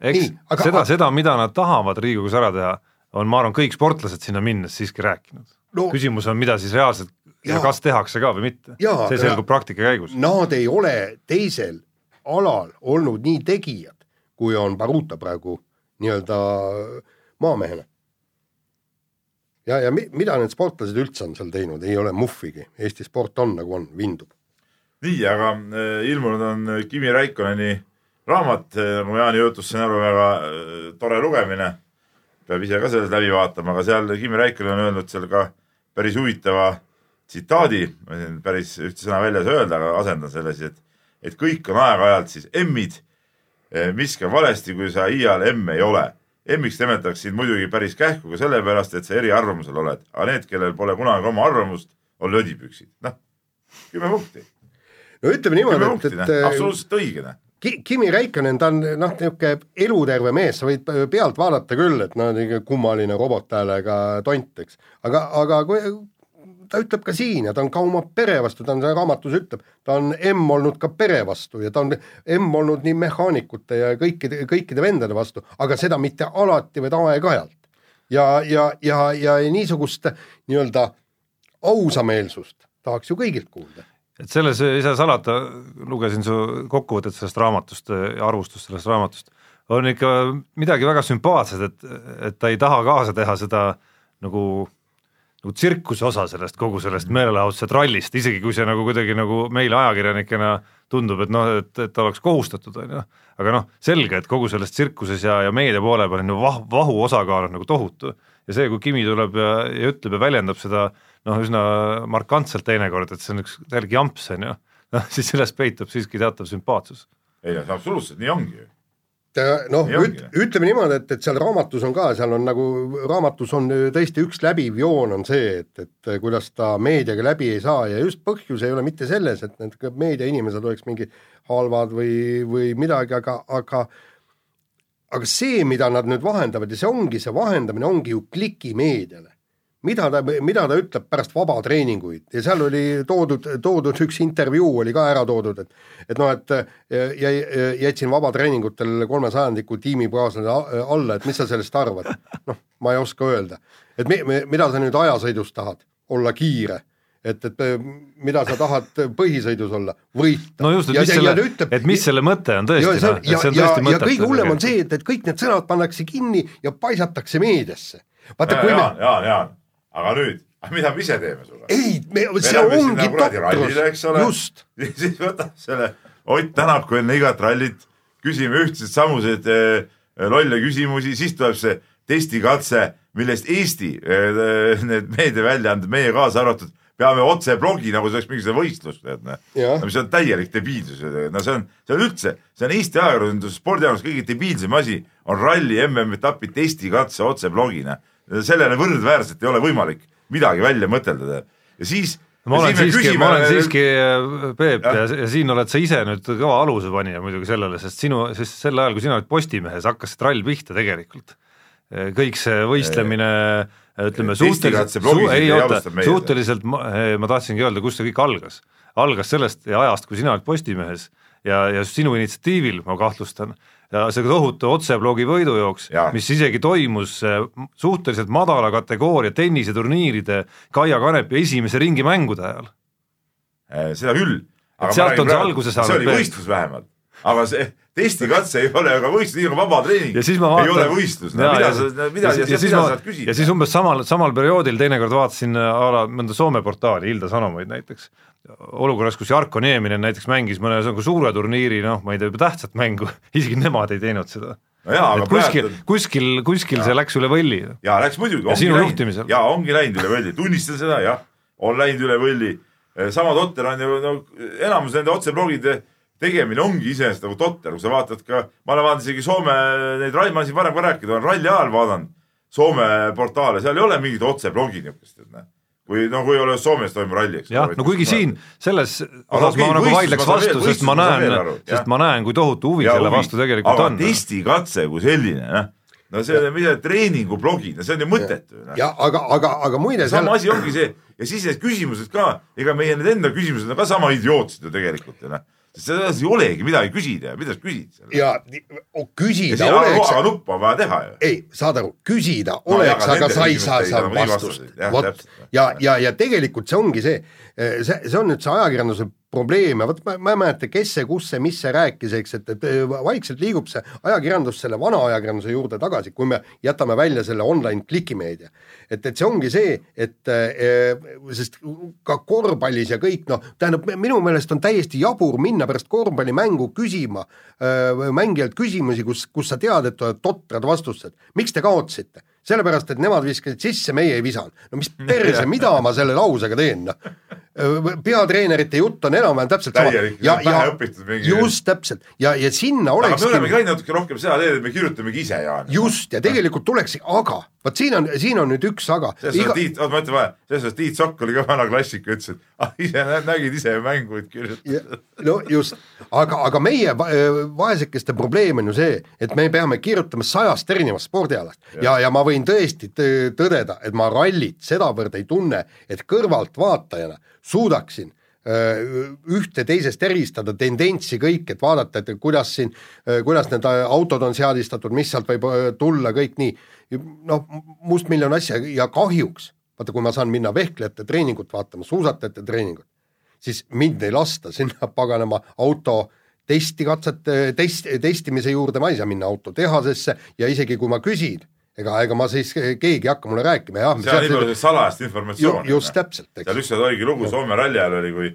eks Nii, aga- seda, seda, mida nad tahavad Riigikogus ära teha, on ma arvan, kõik sportlased sinna minnes siiski rääkinud No- no,. küsimus on, mida siis reaalselt ja, ja kas tehakse ka või mitte. See selgub praktika käigus. nad ei ole teisel alal olnud nii tegijad, kui on Baruta praegu nii-öelda maamehena. ja, ja mi, mida need sportlased üldse on seal teinud, ei ole muhvigi, Eesti sport on nagu on, vindub. nii, aga äh, ilmunud on äh, Kimi Raikkonneni raamat, nagu Jaani jutus sain aru, väga äh, tore lugemine. peab ise ka selle läbi vaatama, aga seal Kimi Raikkonen on öelnud seal ka päris huvitava tsitaadi, ma siin päris ühte sõna välja ei öelda, aga asendan selle siis, et, et kõik on aeg-ajalt siis emmid. miski on valesti, kui sa iial emm ei ole. emmiks nimetatakse sind muidugi päris kähku ka sellepärast, et sa eriarvamusel oled, aga need, kellel pole kunagi oma arvamust, on lödipüksid. noh, kümme punkti no ütleme niimoodi, punkti, et, noh, et absoluutselt õige, noh. Ki- Kimi Räikkönen, ta on noh, niisugune eluterve mees, sa võid pealt vaadata küll, et no niisugune kummaline robothäälega tont, eks. aga, aga kui ta ütleb ka siin ja ta on ka oma pere vastu, ta on raamatus ütleb, ta on emm olnud ka pere vastu ja ta on emm olnud nii mehaanikute ja kõikide, kõikide vendade vastu, aga seda mitte alati, vaid aeg-ajalt. ja, ja, ja, ja niisugust nii-öelda ausameelsust tahaks ju kõigilt kuulda. et selles ei saa salata, lugesin su kokkuvõtet sellest raamatust ja arvustust sellest raamatust, on ikka midagi väga sümpaatset, et, et ta ei taha kaasa teha seda nagu nagu tsirkuse osa sellest kogu sellest meelelahutuse trallist, isegi kui see nagu kuidagi nagu meile ajakirjanikena tundub, et noh, et, et oleks kohustatud, on ju, aga noh, selge, et kogu selles tsirkuses ja, ja meedia poole peal on ju vah-, vahu osakaal on nagu tohutu ja see, kui Kimi tuleb ja, ja ütleb ja väljendab seda noh, üsna markantselt teinekord, et see on üks täielik jamps, on ju, noh siis selles peitub siiski teatav sümpaatsus. ei absoluutselt nii ongi ju. Noh üt, ütleme niimoodi, et, et seal raamatus on ka, seal on nagu, raamatus on tõesti üks läbiv joon on see, et, et kuidas ta meediaga läbi ei saa ja just põhjus ei ole mitte selles, et need meediainimesed oleks mingid halvad või, või midagi, aga, aga aga see, mida nad nüüd vahendavad ja see ongi, see vahendamine ongi ju klikimeediale. Mida ta, mida ta ütleb pärast vabatreeninguid ja seal oli toodud, toodud üks intervjuu oli ka ära toodud, et et noh, et jäi, jätsin vabatreeningutel kolme sajandiku tiimikaaslasele alla, et mis sa sellest arvad? noh, ma ei oska öelda. et mi, mi, mida sa nüüd ajasõidus tahad, olla kiire, et, et mida sa tahad põhisõidus olla, võita. no just, et mis selle, et mis selle mõte on tõesti, ja, noh, et ja, see on ja, tõesti ja mõttetu. kõige hullem on see, et, et kõik need sõnad pannakse kinni ja paisatakse meediasse. vaata, kui Jaan, me, Jaan, Jaan, aga nüüd, mida me ise teeme sulle? ei, me, see ongi ole. just, siis võtab selle Ott Tänaku enne igat rallit, küsime ühtseid samuseid eh, lolle küsimusi, siis tuleb see testikatse, millest Eesti eh, need meediaväljaanded, meie kaasa arvatud, peame otse blogi, nagu see oleks mingisugune võistlus, tead noh. Jah. no mis on täielik debiilsus, no see on, see on üldse, see on Eesti ajakirjandus, spordiajakirjandus kõige debiilsem asi on ralli MM-etapi testikatse otse blogina. Sellele võrdväärselt ei ole võimalik midagi välja mõtelda ja siis ma olen siiski, küsime- ma olen siiski, Peep, Jah. ja, ja siin oled sa ise nüüd kõva alusepanija muidugi sellele, sest sinu, sest sel ajal, kui sina olid Postimehes, hakkas see trall pihta tegelikult. kõik see võistlemine, ütleme suhteliselt, blogisid ei oota suhteliselt ma, ma tahtsingi öelda, kust see kõik algas. algas sellest ajast, kui sina olid Postimehes ja, ja sinu initsiatiivil, ma kahtlustan, ja see tohutu otseblogi võidujooks mis isegi toimus eh, suhteliselt madala kategooria tenniseturniiride Kaia Kanepi esimese ringi mängude ajal Eh, seda küll. Et sealt on see alguse saanud, see oli võistlus vähemalt. aga see testikatse ei ole aga võistlus, nii nagu vabatreening ja siis ma ei vaatan ole võistlus, no mida sa, mida, ja, mida, sa saad küsida? ja siis umbes samal, samal perioodil teinekord vaatasin äh, a la mõnda Soome portaali, Ilda Sanomaid näiteks, olukorras, kus Jarko Nieminen näiteks mängis mõne nagu suure turniiri, noh, ma ei tea, juba tähtsat mängu, isegi nemad ei teinud seda. no jaa, aga kuskil praegu-, kuskil, kuskil see läks üle võlli jaa, läks muidugi. Ja sinu juhtimisel. jaa, ongi läinud üle võlli, tunnistan seda, jah, on läinud üle võlli. sama totter on ju, no enamus nende otseblogide tegemine ongi iseenesest nagu totter, kui sa vaatad ka, ma olen vaadanud isegi Soome neid, ma olen siin varem ka rääkinud, olen ralli ajal vaadanud Soome portaale, seal ei ole mingit otseblogi niisugust, et noh, kui no kui ei ole Soomes toimub ralli, eks. jah, no kuigi siin selles Aga osas ma nagu vaidleks ma vastu, sest ma ma näen jah. sest ma näen, kui tohutu huvi selle vastu tegelikult aga on. testikatse kui selline, noh, no see on mida treeningublogid, no see on ju mõttetu, noh. ja aga, aga, aga muide sama asi ongi see ja siis need küsimused ka, ega meie need enda küsimused on ka sama idiootsed ju tegelikult ju noh, selles ei olegi midagi küsida ja mida sa küsid seal. ja o- ja küsida aga, oleks nuppu on vaja teha ju. ei, saad aru, küsida No oleks, aga sa ei saa seal vastust vot ja, ja, ja tegelikult see ongi see, see, see on nüüd see ajakirjanduse probleem ja vot ma, ma ei mäleta, kes see, kus see, mis see rääkis, eks, et, et vaikselt liigub see ajakirjandus selle vana ajakirjanduse juurde tagasi, kui me jätame välja selle online klikimeedia. et, et see ongi see, et eh, sest ka korvpallis ja kõik noh, tähendab minu meelest on täiesti jabur minna pärast korvpallimängu küsima äh, mängijalt küsimusi, kus, kus sa tead, et tulevad totrad vastused. miks te kaotasite? sellepärast, et nemad viskasid sisse, meie ei visanud. no mis perse, mida ma selle lausega teen, noh. Peatreenerite jutt on enam-vähem täpselt sama Täielik, ja, pähe ja õpitud mingi- just täpselt ja, ja sinna aga me olemegi läinud natuke rohkem seda teed, et me kirjutamegi ise, Jaan. just ja tegelikult tuleks, aga vot siin on, siin on nüüd üks aga. selles suhtes Tiit, oota ma ütlen vahe, selles suhtes Tiit Sokk oli ka vana klassik, ütles, et ah, ise nä- nägid ise mängu, et kirjutad. no just, aga, aga meie va- vaesekeste probleem on ju see, et me peame kirjutama sajast erinevast spordialast ja, ja, ja ma võin tõesti tõ- tõdeda, et ma rallit sedavõrd ei tunne, et kõrvaltvaatajana suudaksin ühte teisest eristada tendentsi kõik, et vaadata, et kuidas siin, kuidas need autod on seadistatud, mis sealt võib tulla, kõik nii. noh, mustmiljon asja ja kahjuks, vaata, kui ma saan minna vehklejate treeningut vaatama, suusatajate treeningut, siis mind ei lasta sinna paganama auto testi katsete, test, testimise juurde, ma ei saa minna autotehasesse ja isegi kui ma küsin, ega, ega ma siis, keegi ei hakka mulle rääkima, jah. seal nii palju salajast informatsiooni. just täpselt, seal eks. ükskord oligi lugu Soome ralli ajal oli, kui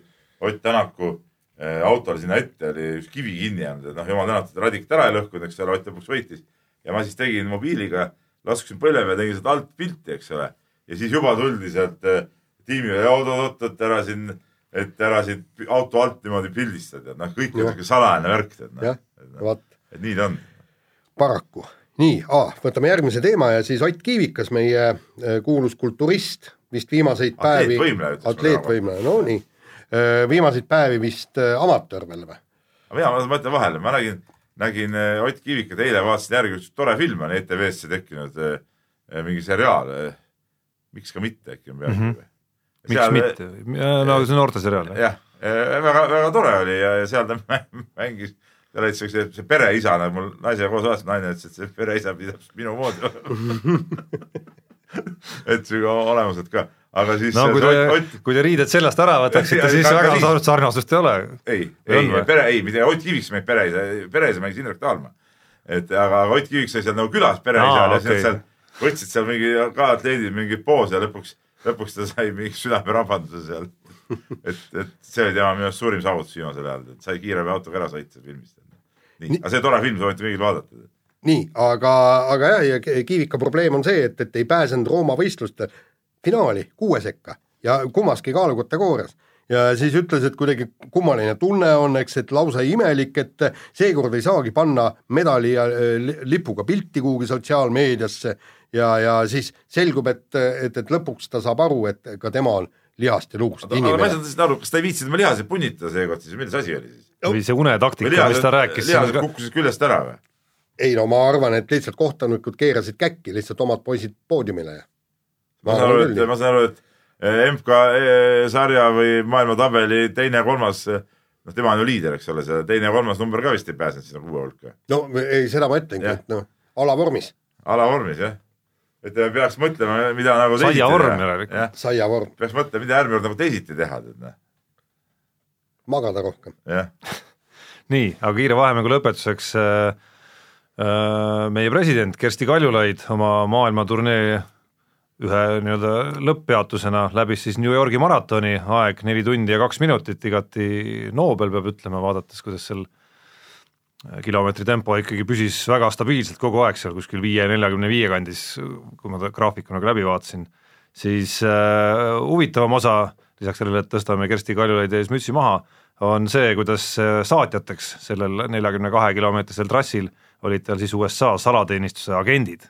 Ott Tänaku äh, autol sinna ette oli üks kivi kinni jäänud, et noh, jumal tänatud, radikit ära ei lõhkunud, eks ole, Ott lõpuks võitis. ja ma siis tegin mobiiliga, laskusin põlve peale, tegin sealt alt pilti, eks ole. ja siis juba tuldi sealt äh, tiimi, oot-oot-oot, ära siin, et ära siit auto alt niimoodi pildistada, et noh, kõik on siuke salajane värk, tead noh., vot et nii ta on. paraku. nii, võtame järgmise teema ja siis Ott Kiivikas, meie äh, kuulus kulturist, vist viimaseid päevi. Atleetvõimleja no nii. viimaseid päevi vist äh, amatöör veel või? mina, ma ütlen vahele, ma nägin, nägin äh, Ott Kivikat eile, vaatasin järgi, üks tore film on ETV-sse tekkinud, mingi seriaal. miks ka mitte äkki on pealkiri Mhm. või? miks mitte, no see noorteseriaal. jah, väga, väga tore oli ja, ja seal ta mängis, seal olid siukse, see pereisa, nagu mul naisega koos vaatas, naine ütles, et see pereisa pidi täpselt minu moodi et siuke olemused ka, aga siis no kui te Ott, kui te riided seljast ära võtaksite, siis väga suurt sarnasust ei ole. ei, Ei pere, ei, mitte Ott Kiviks mängis pereisa, pereisa mängis Indrek Taalma. et aga aga Ott Kiviks oli seal nagu külas pereisal Aa, ja nad seal võtsid seal mingi ka atleedid mingeid poose ja lõpuks, lõpuks ta sai mingi südamerabanduse seal. et, et see oli tema minu arust suurim saavutus viimasel ajal, et sai kiirabiautoga ära sõita filmist. nii, aga see tore film, soovitan kõigil vaadata. nii, aga, aga jah, ja Kiivika probleem on see, et, et ei pääsenud Rooma võistluste finaali kuue sekka ja kummaski kaalukategoorias. ja siis ütles, et kuidagi kummaline tunne on, eks, et lausa imelik, et seekord ei saagi panna medali ja li- lipuga pilti kuhugi sotsiaalmeediasse ja, ja siis selgub, et, et, et lõpuks ta saab aru, et ka tema on lihast ja luust aga ma ei inimene. saanud lihtsalt aru, kas ta ei viitsinud oma lihaseid punnitada seekord siis, milles asi oli siis? Või see unetaktika, mis ta rääkis. lihased kukkusid küljest ära või? ei no ma arvan, et lihtsalt kohtunikud keerasid käkki lihtsalt omad poisid poodiumile ma saan aru, et, ma saan aru, et eh, MK eh, sarja või maailmatabeli teine ja kolmas, noh, tema on ju liider, eks ole, see teine ja kolmas number ka vist ei pääsenud sinna kuue hulka. no ei, seda ma ütlengi, et noh, alavormis, alavormis jah. et peaks mõtlema, mida nagu Saiavorm järelikult. jah, saiavorm, peaks mõtlema, mida järgmine kord nagu teisiti teha, tead noh, magada rohkem. jah. nii, aga kiire vahemängu lõpetuseks äh, äh, meie president Kersti Kaljulaid oma maailmaturnee ühe nii-öelda lõpppeatusena läbis siis New Yorgi maratoni, aeg neli tundi ja kaks minutit, igati noobel, peab ütlema, vaadates, kuidas seal kilomeetri tempo ikkagi püsis väga stabiilselt kogu aeg seal kuskil viie, neljakümne viie kandis, kui ma ta graafiku nagu läbi vaatasin, siis äh, huvitavam osa, lisaks sellele, et tõstame Kersti Kaljulaidi ees mütsi maha, on see, kuidas äh, saatjateks sellel neljakümne kahe kilomeetrisel trassil olid tal siis USA salateenistuse agendid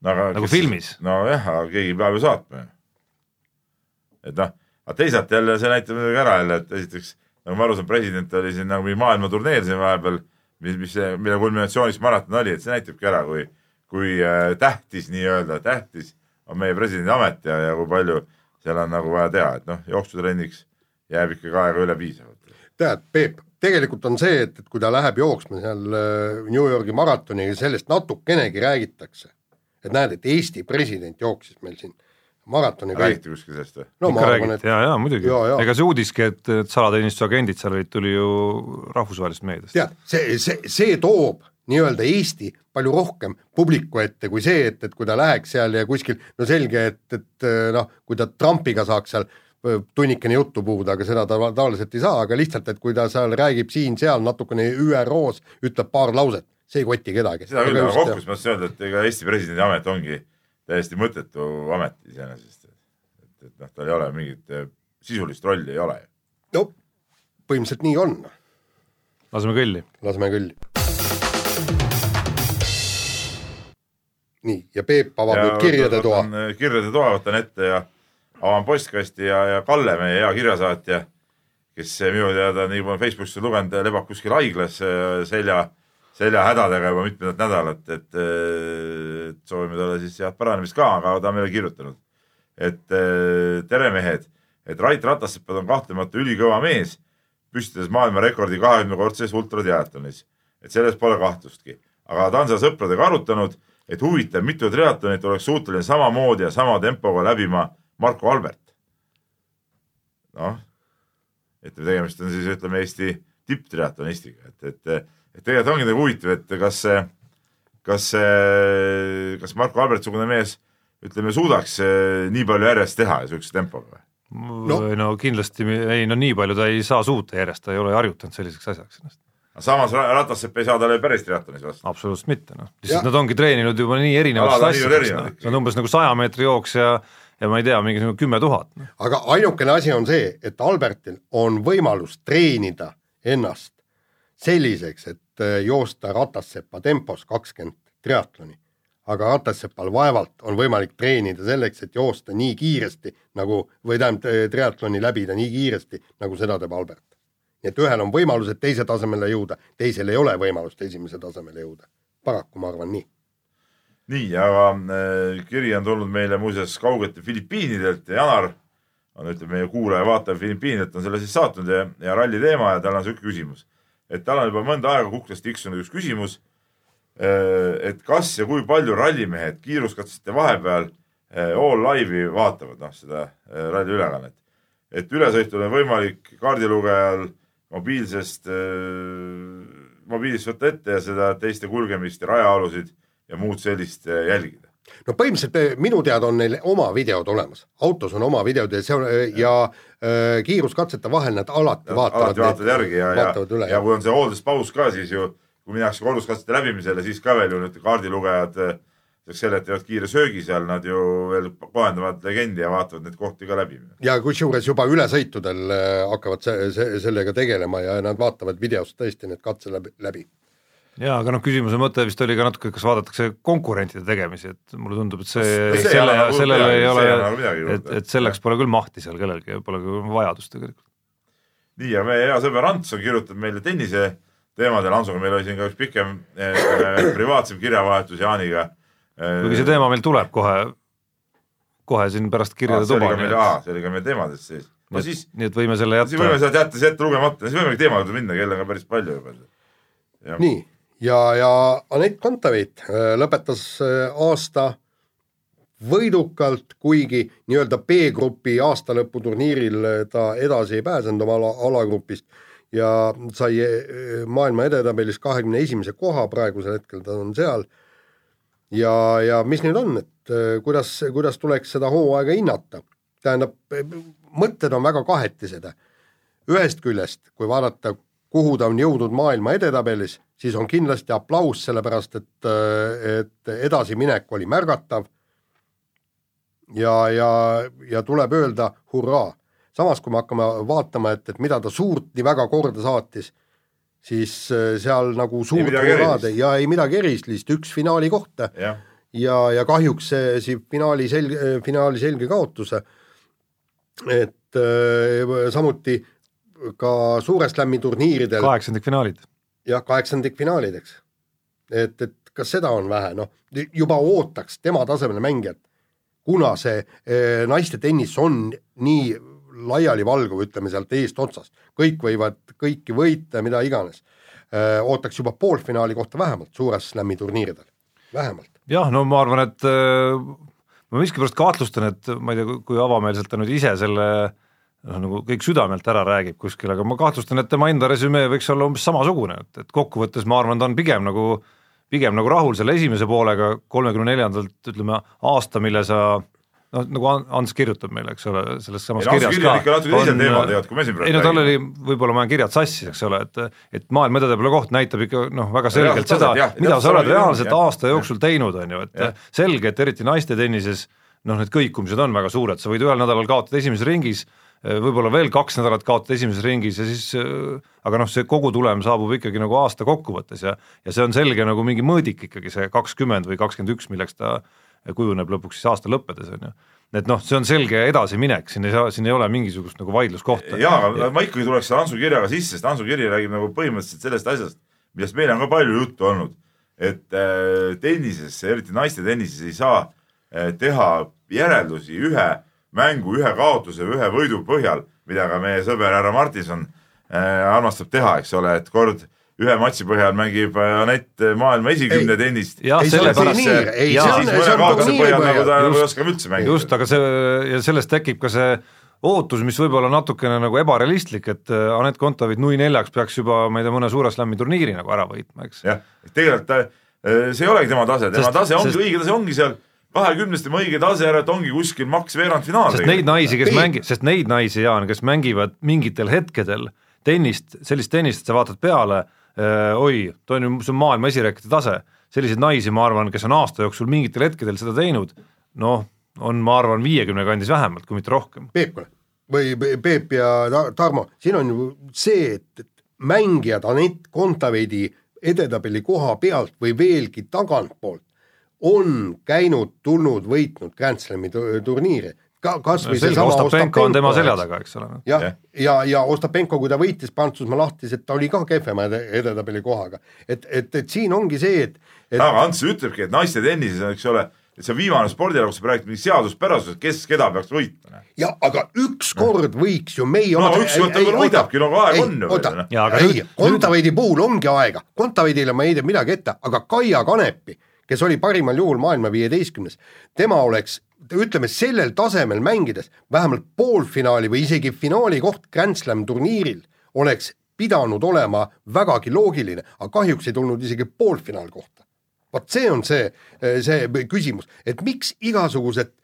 no, aga nagu kes, filmis. nojah, aga keegi peab ju saatma ju. et noh, aga teisalt jälle see näitab muidugi ära jälle, et esiteks nagu ma aru saan, president oli siin nagu mingi maailmaturneel siin vahepeal, mis, mis, mille kulminatsioonis maraton oli, et see näitabki ära, kui, kui äh, tähtis nii-öelda, tähtis on meie presidendi amet ja, ja kui palju seal on nagu vaja teha, et noh, jooksutrenniks jääb ikkagi aega üle piisavalt. tead, Peep, tegelikult on see, et, et kui ta läheb jooksma seal äh, New Yorgi maratoni, sellest natukenegi räägitakse et näed, et Eesti president jooksis meil siin maratoni räägiti kuskil sellest või? no ikka räägiti, jaa, jaa muidugi, ega see uudiski, et, et salateenistuse agendid seal olid, tuli ju rahvusvahelisest meediast. tead, see, see, see toob nii-öelda Eesti palju rohkem publiku ette kui see, et, et kui ta läheks seal ja kuskil, no selge, et, et noh, kui ta Trumpiga saaks seal tunnikene juttu puhuda, aga seda ta tavaliselt ei saa, aga lihtsalt, et kui ta seal räägib siin-seal natukene ÜRO-s, ütleb paar lauset see ei koti kedagi. seda küll, aga kokkuvõttes ma tahtsin öelda, et ega Eesti presidendi amet ongi täiesti mõttetu amet iseenesest. et, et noh, tal ei ole mingit eh, sisulist rolli ei ole. no põhimõtteliselt nii on. laseme kõlli. laseme kõlli. Nii, ja Peep avab nüüd kirjade toa. Eh, kirjade toa võtan ette ja avan postkasti ja, ja Kalle, meie hea kirjasaatja, kes minu teada, nii kui ma Facebookis lugenud, lebab kuskil haiglas selja seljahädadega juba mitmendat nädalat, et, et soovime talle siis head paranemist ka, aga ta on meile kirjutanud, et tere mehed, et Rait Ratassepp on kahtlemata ülikõva mees, püstitades maailmarekordi kahekümnekordses ultratriatlonis, et selles pole kahtlustki. aga ta on seda sõpradega arutanud, et huvitav, mitu triatlonit oleks suuteline samamoodi ja sama tempoga läbima Marko Albert. noh, ütleme, tegemist on siis ütleme Eesti tipptriatlonistiga, et, et et tegelikult ongi nagu huvitav, et kas see, kas see, kas Marko Albert-sugune mees ütleme, suudaks nii palju järjest teha niisuguse tempoga või? no. no kindlasti, ei no nii palju ta ei saa suuta järjest, ta ei ole harjutanud selliseks asjaks ennast. Samas Ratassepp ei saa talle päris triatlonis vastu. absoluutselt mitte, noh. lihtsalt nad ongi treeninud juba nii erinevates asjades, noh. see on umbes nagu saja meetri jooks ja ja ma ei tea, mingisugune kümme tuhat. Noh. aga ainukene asi on see, et Albertil on võimalus treenida ennast selliseks, et äh, joosta ratassepa tempos kakskümmend triatloni. aga ratassepal vaevalt on võimalik treenida selleks, et joosta nii kiiresti nagu, või tähendab, äh, triatloni läbida nii kiiresti, nagu seda teeb Albert. Nii et ühel on võimalused teise tasemele jõuda, teisel ei ole võimalust esimese tasemele jõuda. paraku ma arvan nii. nii, aga äh, kiri on tulnud meile muuseas kaugete Filipiinidelt ja Janar on, ütleme meie kuulaja-vaataja Filipiinidelt on selle siis saatnud ja, ja ralli teema ja tal on niisugune küsimus et tal on juba mõnda aega kuklas tiksunud üks küsimus. Äh, et kas ja kui palju rallimehed kiiruskatsete vahepeal äh, all live'i vaatavad, noh seda äh, ralli ülekannet. et ülesõitul on võimalik kaardilugejal mobiilsest, mobiilist võtta ette ja seda teiste kulgemist ja rajaalusid ja muud sellist jälgida no põhimõtteliselt eh, minu teada on neil oma videod olemas, autos on oma videod ja see on eh, ja äh, kiiruskatsete vahel nad alati vaatavad. alati vaatavad järgi ja, ja, ja, ja kui on see hoolduspaus ka, siis ju kui minnakse korduskatsete läbimisele, siis ka veel ju need kaardilugejad lisaks sellele, et teevad kiire söögi seal, nad ju veel kohendavad legendi ja vaatavad neid kohti ka läbi. ja kusjuures juba ülesõitudel hakkavad see, see, sellega tegelema ja nad vaatavad videost tõesti need katse läbi, läbi jaa, aga noh, küsimuse mõte vist oli ka natuke, kas vaadatakse konkurentide tegemisi, et mulle tundub, et see, see, selle, sellele ei ole, et, et selleks pole küll mahti seal kellelgi ja pole ka vajadust tegelikult. nii, ja meie hea sõber Ants on kirjutanud meile tennise teemadel, Antsuga meil oli siin ka üks pikem eh, privaatsem kirjavahetus Jaaniga. Kuigi see teema meil tuleb kohe, kohe siin pärast kirjade tuba. see oli ka meil teemades sees. no siis, nii et võime selle jätta. siis võime sealt jätta, ette lugemata, siis võimegi teema juurde minna, kell on ka päris palju juba. nii ja, ja Anett Kontaveit äh, lõpetas äh, aasta võidukalt, kuigi nii-öelda B-grupi aastalõputurniiril äh, ta edasi ei pääsenud oma ala, alagrupist ja sai maailma edetabelis kahekümne esimese koha, praegusel hetkel ta on seal. Ja, ja mis nüüd on, et eh, kuidas, kuidas tuleks seda hooaega hinnata? tähendab, mõtted on väga kahetised. ühest küljest, kui vaadata, kuhu ta on jõudnud maailma edetabelis, siis on kindlasti aplaus, sellepärast et, et edasiminek oli märgatav. ja, ja, ja tuleb öelda hurraa. samas, kui me hakkame vaatama, et, et mida ta suurt nii väga korda saatis, siis äh, seal nagu suurt hurraad ja ei midagi erilist, üks finaali koht. ja, ja, ja kahjuks see, see finaali selge, finaali selge kaotus. et äh, samuti ka Suure Slami turniiridel. kaheksandikfinaalid. jah, kaheksandikfinaalideks. et, et kas seda on vähe, noh juba ootaks tema tasemel mängijat, kuna see e, naiste tennis on nii laialivalguv, ütleme sealt eestotsast, kõik võivad kõiki võita, mida iganes. Ootaks juba poolfinaali kohta vähemalt Suure Slami turniiridel, vähemalt. jah, no ma arvan, et ma miskipärast kahtlustan, et ma ei tea, kui avameelselt ta nüüd ise selle noh, nagu kõik südamelt ära räägib kuskil, aga ma kahtlustan, et tema enda resümee võiks olla umbes samasugune, et, et kokkuvõttes ma arvan, ta on pigem nagu, pigem nagu rahul selle esimese poolega kolmekümne neljandalt ütleme aasta, mille sa noh, nagu Ants kirjutab meile, eks ole, selles samas ei, kirjas ka. natuke teisel teemal tegelikult, kui me siin praegu ei no tal oli, võib-olla ma olen kirjad sassis, eks ole, et et maailma edetabeli koht näitab ikka noh, väga selgelt seda, mida sa oled reaalselt aasta jooksul teinud, on ju, et selge, et eriti naiste tennises noh, need kõikumised on väga suured, sa võid ühel nädalal kaotada esimeses ringis, Äh, võib-olla veel kaks nädalat kaotada esimeses ringis ja siis äh, aga noh, see kogutulem saabub ikkagi nagu aasta kokkuvõttes ja ja see on selge nagu mingi mõõdik ikkagi see kakskümmend või kakskümmend üks, milleks ta kujuneb lõpuks siis aasta lõppedes, on ju. et noh, see on selge edasiminek, siin ei saa, siin ei ole mingisugust nagu vaidluskohta. jaa, aga ma ikkagi tuleks selle Antsu kirjaga sisse, sest Antsu kiri räägib nagu põhimõtteliselt sellest asjast, millest meil on ka palju juttu olnud, et äh, tennises, eriti naiste tennises ei saa äh, teha järeldusi ühe äh, mängu ühe kaotuse või ühe võidu põhjal, mida ka meie sõber härra Martinson äh, armastab teha, eks ole, et kord ühe matši põhjal mängib äh, Anett maailma esikümne tennist. jah, sellepärast see, ei, siis mõne kaotuse põhjal nagu ta ei oska üldse mängida. just, aga see ja sellest tekib ka see ootus, mis võib olla natukene nagu ebarealistlik, et äh, Anett Kontaveit nui neljaks peaks juba, ma ei tea, mõne suure slam'i turniiri nagu ära võitma, eks. jah, tegelikult äh, see ei olegi tema tase, tema sest, tase ongi sest... õige tase, ongi seal kahekümnest tema õige tase ära, et ongi kuskil maks veerandfinaal. sest neid naisi, kes mängi-, sest neid naisi, Jaan, kes mängivad mingitel hetkedel tennist, sellist tennist, et sa vaatad peale äh,, oi, too on ju, see on maailma esirekkide tase, selliseid naisi, ma arvan, kes on aasta jooksul mingitel hetkedel seda teinud, noh, on, ma arvan, viiekümne kandis vähemalt, kui mitte rohkem. Peep, kuule, või Peep ja Tarmo, siin on ju see, et, et mängijad Anett Kontaveidi edetabeli koha pealt või veelgi tagantpoolt on käinud, tulnud, võitnud Grand Slami turniire ka kas või no, seesama Ostapenko on tema selja taga, eks ole. jah, ja, ja, ja Ostapenko, kui ta võitis Prantsusmaa lahtised, ta oli ka kehvema edetabeli kohaga. et, et, et siin ongi see, et, et aga Ants ütlebki, et naiste tennises on, eks ole, et see viimane spordiala, kus sa räägid mingi seaduspärasusest, kes keda peaks võitma. ja aga ükskord võiks ju meie no ükskord ta veel võidabki, no aeg on ju. oota, ei, Kontaveidi puhul ongi aega, Kontaveidile ma ei heida midagi ette, aga Kaia Kanepi kes oli parimal juhul maailma viieteistkümnes, tema oleks ütleme sellel tasemel mängides vähemalt poolfinaali või isegi finaali koht Grand Slam turniiril oleks pidanud olema vägagi loogiline, aga kahjuks ei tulnud isegi poolfinaalkohta. vot see on see, see küsimus, et miks igasugused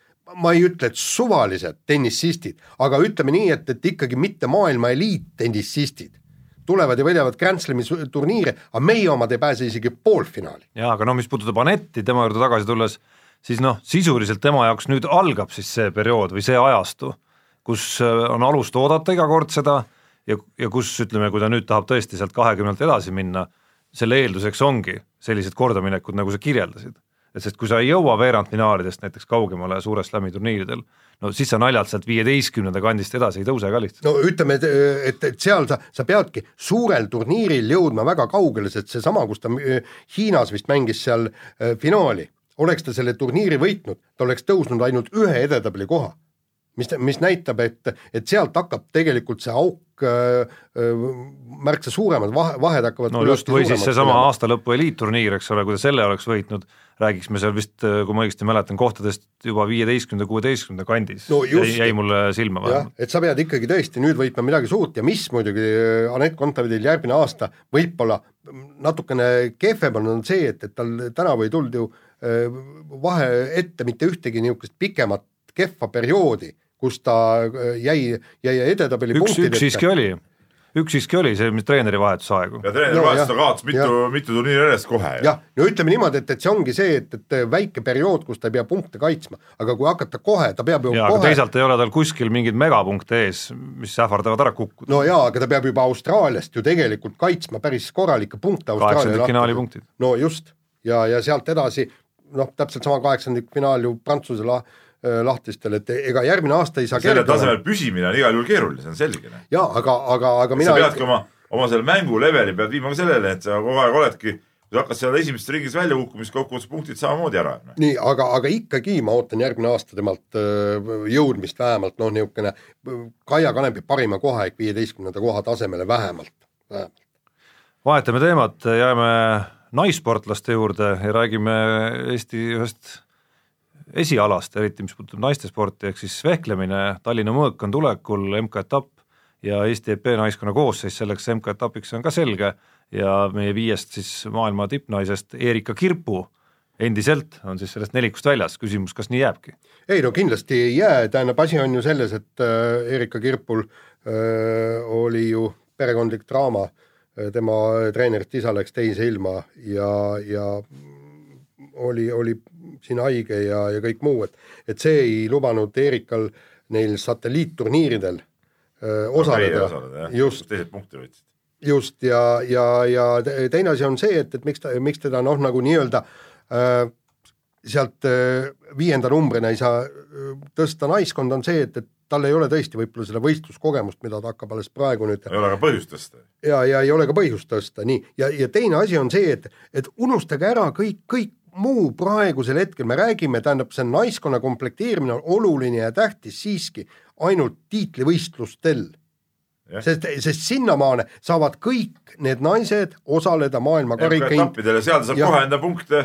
ma ei ütle, et suvalised tennisistid, aga ütleme nii, et, et ikkagi mitte maailma eliittennissistid tulevad ja võidavad Grand Slami turniire, aga meie omad ei pääse isegi poolfinaali. jaa, aga no mis puudutab Anetti, tema juurde tagasi tulles, siis noh, sisuliselt tema jaoks nüüd algab siis see periood või see ajastu, kus äh, on alust oodata iga kord seda ja, ja kus ütleme, kui ta nüüd tahab tõesti sealt kahekümnelt edasi minna, selle eelduseks ongi sellised kordaminekud, nagu sa kirjeldasid et sest kui sa ei jõua veerandfinaalidest näiteks kaugemale suure slam'i turniiridel, no siis sa naljalt sealt viieteistkümnenda kandist edasi ei tõuse ka lihtsalt. no ütleme, et, et, et seal sa, sa peadki suurel turniiril jõudma väga kaugele, sest seesama, kus ta äh, Hiinas vist mängis seal äh, finaali, oleks ta selle turniiri võitnud, ta oleks tõusnud ainult ühe edetabeli koha. mis, mis näitab, et, et sealt hakkab tegelikult see auk äh, äh, märksa suuremad vahe, vahed hakkavad no just, või siis seesama aasta lõpu eliitturniir, eks ole, kui ta selle oleks võitnud, räägiks me seal vist, kui ma õigesti mäletan, kohtadest juba viieteistkümnenda, kuueteistkümnenda kandis no just, jäi, jäi mulle silma vähemalt. et sa pead ikkagi tõesti nüüd võitma midagi suurt ja mis muidugi äh, Anett Kontaveidil järgmine aasta võib-olla natukene kehvem on, on see, et, et tal tänavu ei tulnud ju äh, vahe ette mitte ühtegi niisugust pikemat kehva perioodi, kus ta äh, jäi, jäi edetabeli üks, üks siiski oli üks siiski oli see, mis treeneri vahetusaegu. ja treeneri no, vahetus ta kaotas mitu, mitu turniiri järjest kohe. jah, no ütleme niimoodi, et, et see ongi see, et, et väike periood, kus ta ei pea punkte kaitsma, aga kui hakata kohe, ta peab ju ja, kohe. teisalt ei ole tal kuskil mingeid megapunkte ees, mis ähvardavad ära kukkuda. no jaa, aga ta peab juba Austraaliast ju tegelikult kaitsma päris korralikke punkte. kaheksandikfinaali punktid. no just, ja, ja sealt edasi noh, täpselt sama kaheksandikfinaal ju Prantsuse la-, lahtistel, et ega järgmine aasta ei saa sellel tasemel püsimine on igal juhul keeruline, see on selge. jaa, aga, aga, aga mina sa peadki oma, oma selle mängu leveli pead viima ka sellele, et sa kogu aeg oledki kui hakkad seal esimeses ringis välja kukkuma, siis kokkuvõttes punktid samamoodi ära. nii, aga, aga ikkagi ma ootan järgmine aasta temalt jõudmist vähemalt noh, niisugune Kaia Kanepi parima koha ehk viieteistkümnenda koha tasemele vähemalt, vähemalt. vahetame teemat, jääme naissportlaste juurde ja räägime Eesti ühest esialast, eriti mis puudutab naistesporti, ehk siis vehklemine, Tallinna mõõk on tulekul, MK-etapp ja Eesti EP naiskonna koosseis selleks MK-etapiks on ka selge. Ja meie viiest siis maailma tippnaisest Erika Kirpu endiselt on siis sellest nelikust väljas, küsimus, kas nii jääbki? ei no kindlasti ei jää, tähendab, asi on ju selles, et äh, Erika Kirpul äh, oli ju perekondlik draama äh,, tema treenerist isa läks teise ilma ja, ja oli, oli siin haige ja, ja kõik muu, et, et see ei lubanud Erikal neil satelliitturniiridel öö, osaleda, osaleda, just. teised punkti võtsid. just ja, ja, ja teine asi on see, et, et miks ta, miks teda noh, nagu nii-öelda äh, sealt äh, viienda numbrina ei saa äh, tõsta naiskond, on see, et, et tal ei ole tõesti võib-olla seda võistluskogemust, mida ta hakkab alles praegu nüüd ei ole ka põhjust tõsta. ja, ja ei ole ka põhjust tõsta, nii, ja, ja teine asi on see, et, et unustage ära kõik, kõik muu praegusel hetkel, me räägime, tähendab, see naiskonna komplekteerimine on oluline ja tähtis siiski ainult tiitlivõistlustel. sest, sest sinnamaale saavad kõik need naised osaleda maailma karika etappidel ja seal saab ja. kohe enda punkte,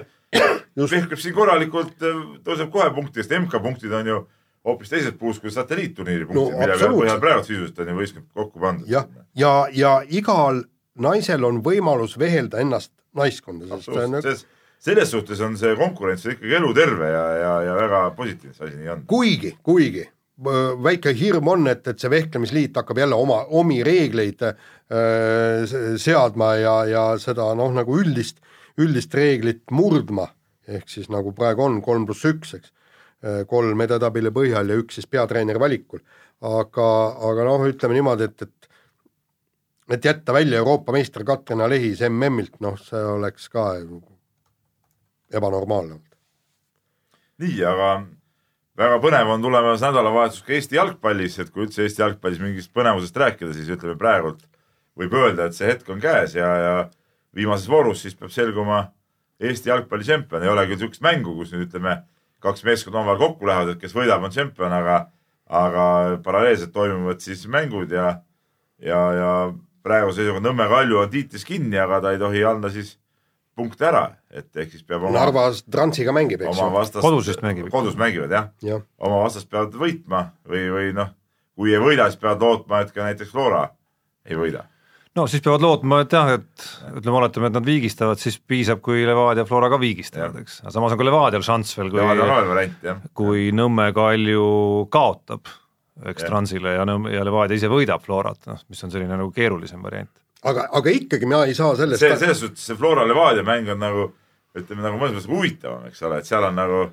vehkleb siin korralikult, tõuseb kohe punktidest, MK-punktid on ju hoopis teises puus kui satelliitturniiri punktid no,, mille põhjal praegu sisuliselt on ju võistkond kokku pandud. jah, ja, ja, ja igal naisel on võimalus vehelda ennast naiskonda, sest on üks selles suhtes on see konkurents ikkagi eluterve ja, ja, ja väga positiivne see asi nii on. kuigi, kuigi väike hirm on, et, et see vehklemisliit hakkab jälle oma, omi reegleid äh, seadma ja, ja seda noh, nagu üldist, üldist reeglit murdma, ehk siis nagu praegu on kolm pluss üks, eks, kolm edetabeli põhjal ja üks siis peatreeneri valikul. aga, aga noh, ütleme niimoodi, et, et et jätta välja Euroopa meister Katrin Alehis MM-ilt, noh, see oleks ka ebanormaalne olnud. nii, aga väga põnev on tulemas nädalavahetus ka Eesti jalgpallis, et kui üldse Eesti jalgpallis mingist põnevusest rääkida, siis ütleme praegult võib öelda, et see hetk on käes ja, ja viimases voorus siis peab selguma Eesti jalgpalli tšempion, ei ole küll niisugust mängu, kus nüüd ütleme, kaks meeskonda omavahel kokku lähevad, et kes võidab, on tšempion, aga aga paralleelselt toimuvad siis mängud ja ja, ja praeguse seisuga Nõmme Kalju on tiitlis kinni, aga ta ei tohi anda siis punkte ära, et ehk siis peab oma Narvas Transiga mängib, eks ju. kodus vist mängib. kodus mängivad jah ja. ja., oma vastast peavad võitma või, või noh, kui ei võida, siis peavad lootma, et ka näiteks Flora ei võida. No siis peavad lootma, et jah, et ütleme, oletame, et nad viigistavad, siis piisab, kui Levadia Flora ka viigistavad, eks, aga samas on ka Levadial šanss veel, kui kui Nõmme Kalju kaotab, eks, Transile ja Nõmme ja Levadia ise võidab Florat, noh, mis on selline nagu keerulisem variant. Aga, aga ikkagi mina ei saa sellest see, selles suhtes see Flora Levadia mäng on nagu ütleme nagu mõnes mõttes huvitavam, eks ole, et seal on nagu,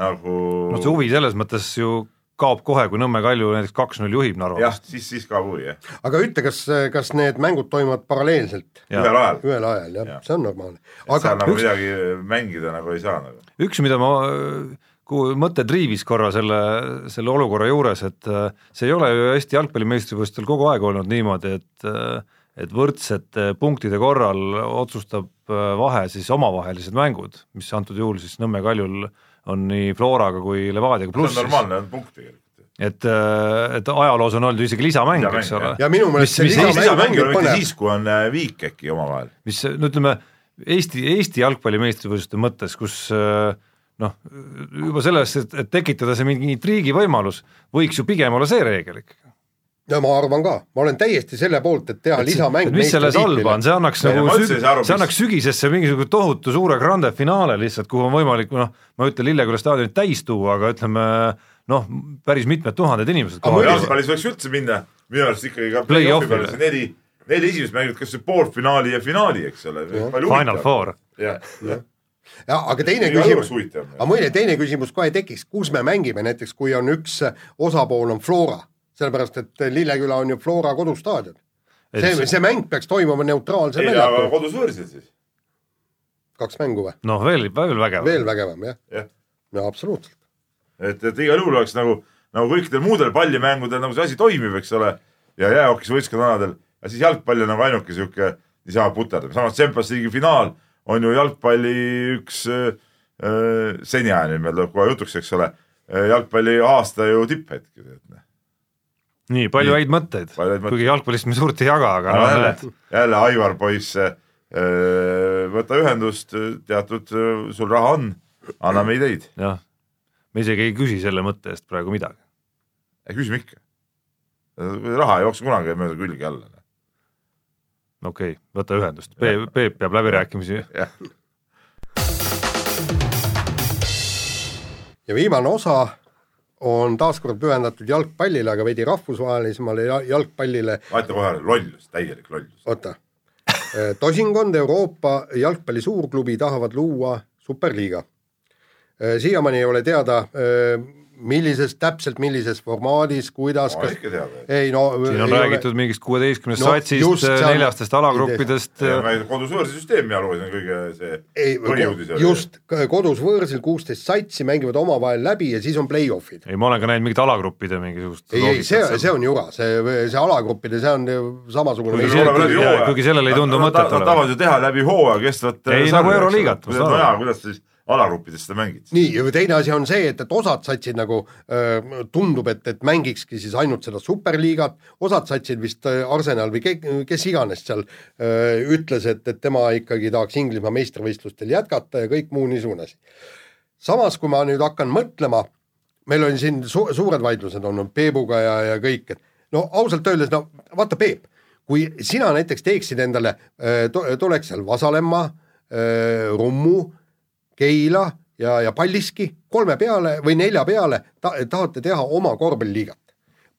nagu no see huvi selles mõttes ju kaob kohe, kui Nõmme Kalju näiteks kaks-null juhib Narva jah, siis, siis kaob huvi, jah. aga ütle, kas, kas need mängud toimuvad paralleelselt? ühel ajal. ühel ajal, jah ja., see on normaalne. aga seal nagu üks... midagi mängida nagu ei saa nagu. üks, mida ma kuhu mõte triivis korra selle, selle olukorra juures, et äh, see ei ole ju Eesti jalgpallimeistrivõistlustel kogu aeg olnud niimoodi, et äh, et võrdsete punktide korral otsustab äh, vahe siis omavahelised mängud, mis antud juhul siis Nõmme Kaljul on nii Floraga kui Levadiaga plussis. see on normaalne punkt tegelikult. et, et ajaloos on olnud isegi lisamäng, eks ole jah. ja minu meelest see lisamäng lisamäng on ei ole mitte siis, kui on äh, viik äkki omavahel. mis no ütleme, Eesti, Eesti jalgpalli meistrivõistluste mõttes, kus äh, noh, juba sellest, et, et tekitada see mingi intriigi võimalus, võiks ju pigem olla see reegel ikkagi. Ja ma arvan ka, ma olen täiesti selle poolt, et teha lisamäng. mis selles halba on, see annaks Ja nagu süg- see annaks sügisesse mingisugune tohutu suure grande finaale lihtsalt, kuhu on võimalik noh, ma ei ütle Lilleküla staadionit täis tuua, aga ütleme noh, päris mitmed tuhanded inimesed jalgpallis võiks üldse minna. Minu arust ikkagi ka play-off'i peale see neli, neli esimest mängivad kas see poolfinaali ja finaali, eks ole. Final Four. jah, jah. ja aga teine juhul küsimus, aga muide teine küsimus kohe tekiks, kus me mängime? Näiteks, kui on üks osapool on Flora, sellepärast et Lilleküla on ju Flora kodustaadion. see, see mäng peaks toimuma neutraalsel ei, aga väljakul, kodus võõrsil siis. kaks mängu või? noh, veel, veel vägevam. veel vägevam jah Jah., no absoluutselt. et, et igal juhul oleks nagu, nagu kõikidel muudel pallimängudel nagu see asi toimib, eks ole, ja jäähokis võistkonnadel, ja siis jalgpall on nagu ainuke sihuke niisama puterdamine, samas Champions League'i finaal on ju jalgpalli üks äh, äh, seniajani, meil tuleb kohe jutuks, eks ole, jalgpalli aasta ju tipphetk. nii, palju Nii. Palju häid mõtteid. kuigi jalgpallist me suurt ei jaga, aga noh, jälle jälle Aivar poiss, võta ühendust, teatud, sul raha on, anname ideid, jah, me isegi ei küsi selle mõtte eest praegu midagi. küsime ikka. raha ei jookse kunagi mööda külge alla. okei okay,, võta ühendust, Peep, Peep peab läbirääkimisi. jah, ja viimane osa on taaskord pühendatud jalgpallile, aga veidi rahvusvahelisemale ja- jalgpallile vaata kohe, lollus, täielik lollus. oota, tosinkond Euroopa jalgpalli suurklubi tahavad luua superliiga. siiamaani ei ole teada, millises, täpselt millises formaadis, kuidas, ma kas ei no siin on räägitud mingist kuueteistkümnest No satsist on- neljastest alagruppidest, kodus võõrsi süsteem ja lugesin kõige see ei põhiuudis, just kodus võõrsil kuusteist satsi mängivad omavahel läbi ja siis on play-off'id. ei, ma olen ka näinud mingit alagruppide mingisugust ei, ei see, see on jura, see, see alagruppide, see on samasugune Kuigi see- kuigi sellel ei tundu mõtet olevat. Ju teha läbi hooaja kestvat Ei, sarja, nagu ole. Euroliigat, no jaa, kuidas sa siis alagruppides seda mängid? nii, ja teine asi on see, et, et osad satsid nagu öö, tundub, et, et mängikski siis ainult seda superliigat, osad satsid vist Arsenal või ke, kes iganes seal öö, ütles, et, et tema ikkagi tahaks Inglismaa meistrivõistlustel jätkata ja kõik muu niisugune asi. samas, kui ma nüüd hakkan mõtlema, meil on siin su suured vaidlused olnud Peebuga ja, ja kõik, et no ausalt öeldes, no vaata, Peep, kui sina näiteks teeksid endale, tuleks seal Vasalemma, Rummu, Keila ja, ja Paldiski kolme peale või nelja peale ta, tahate teha oma korvpalliliigat.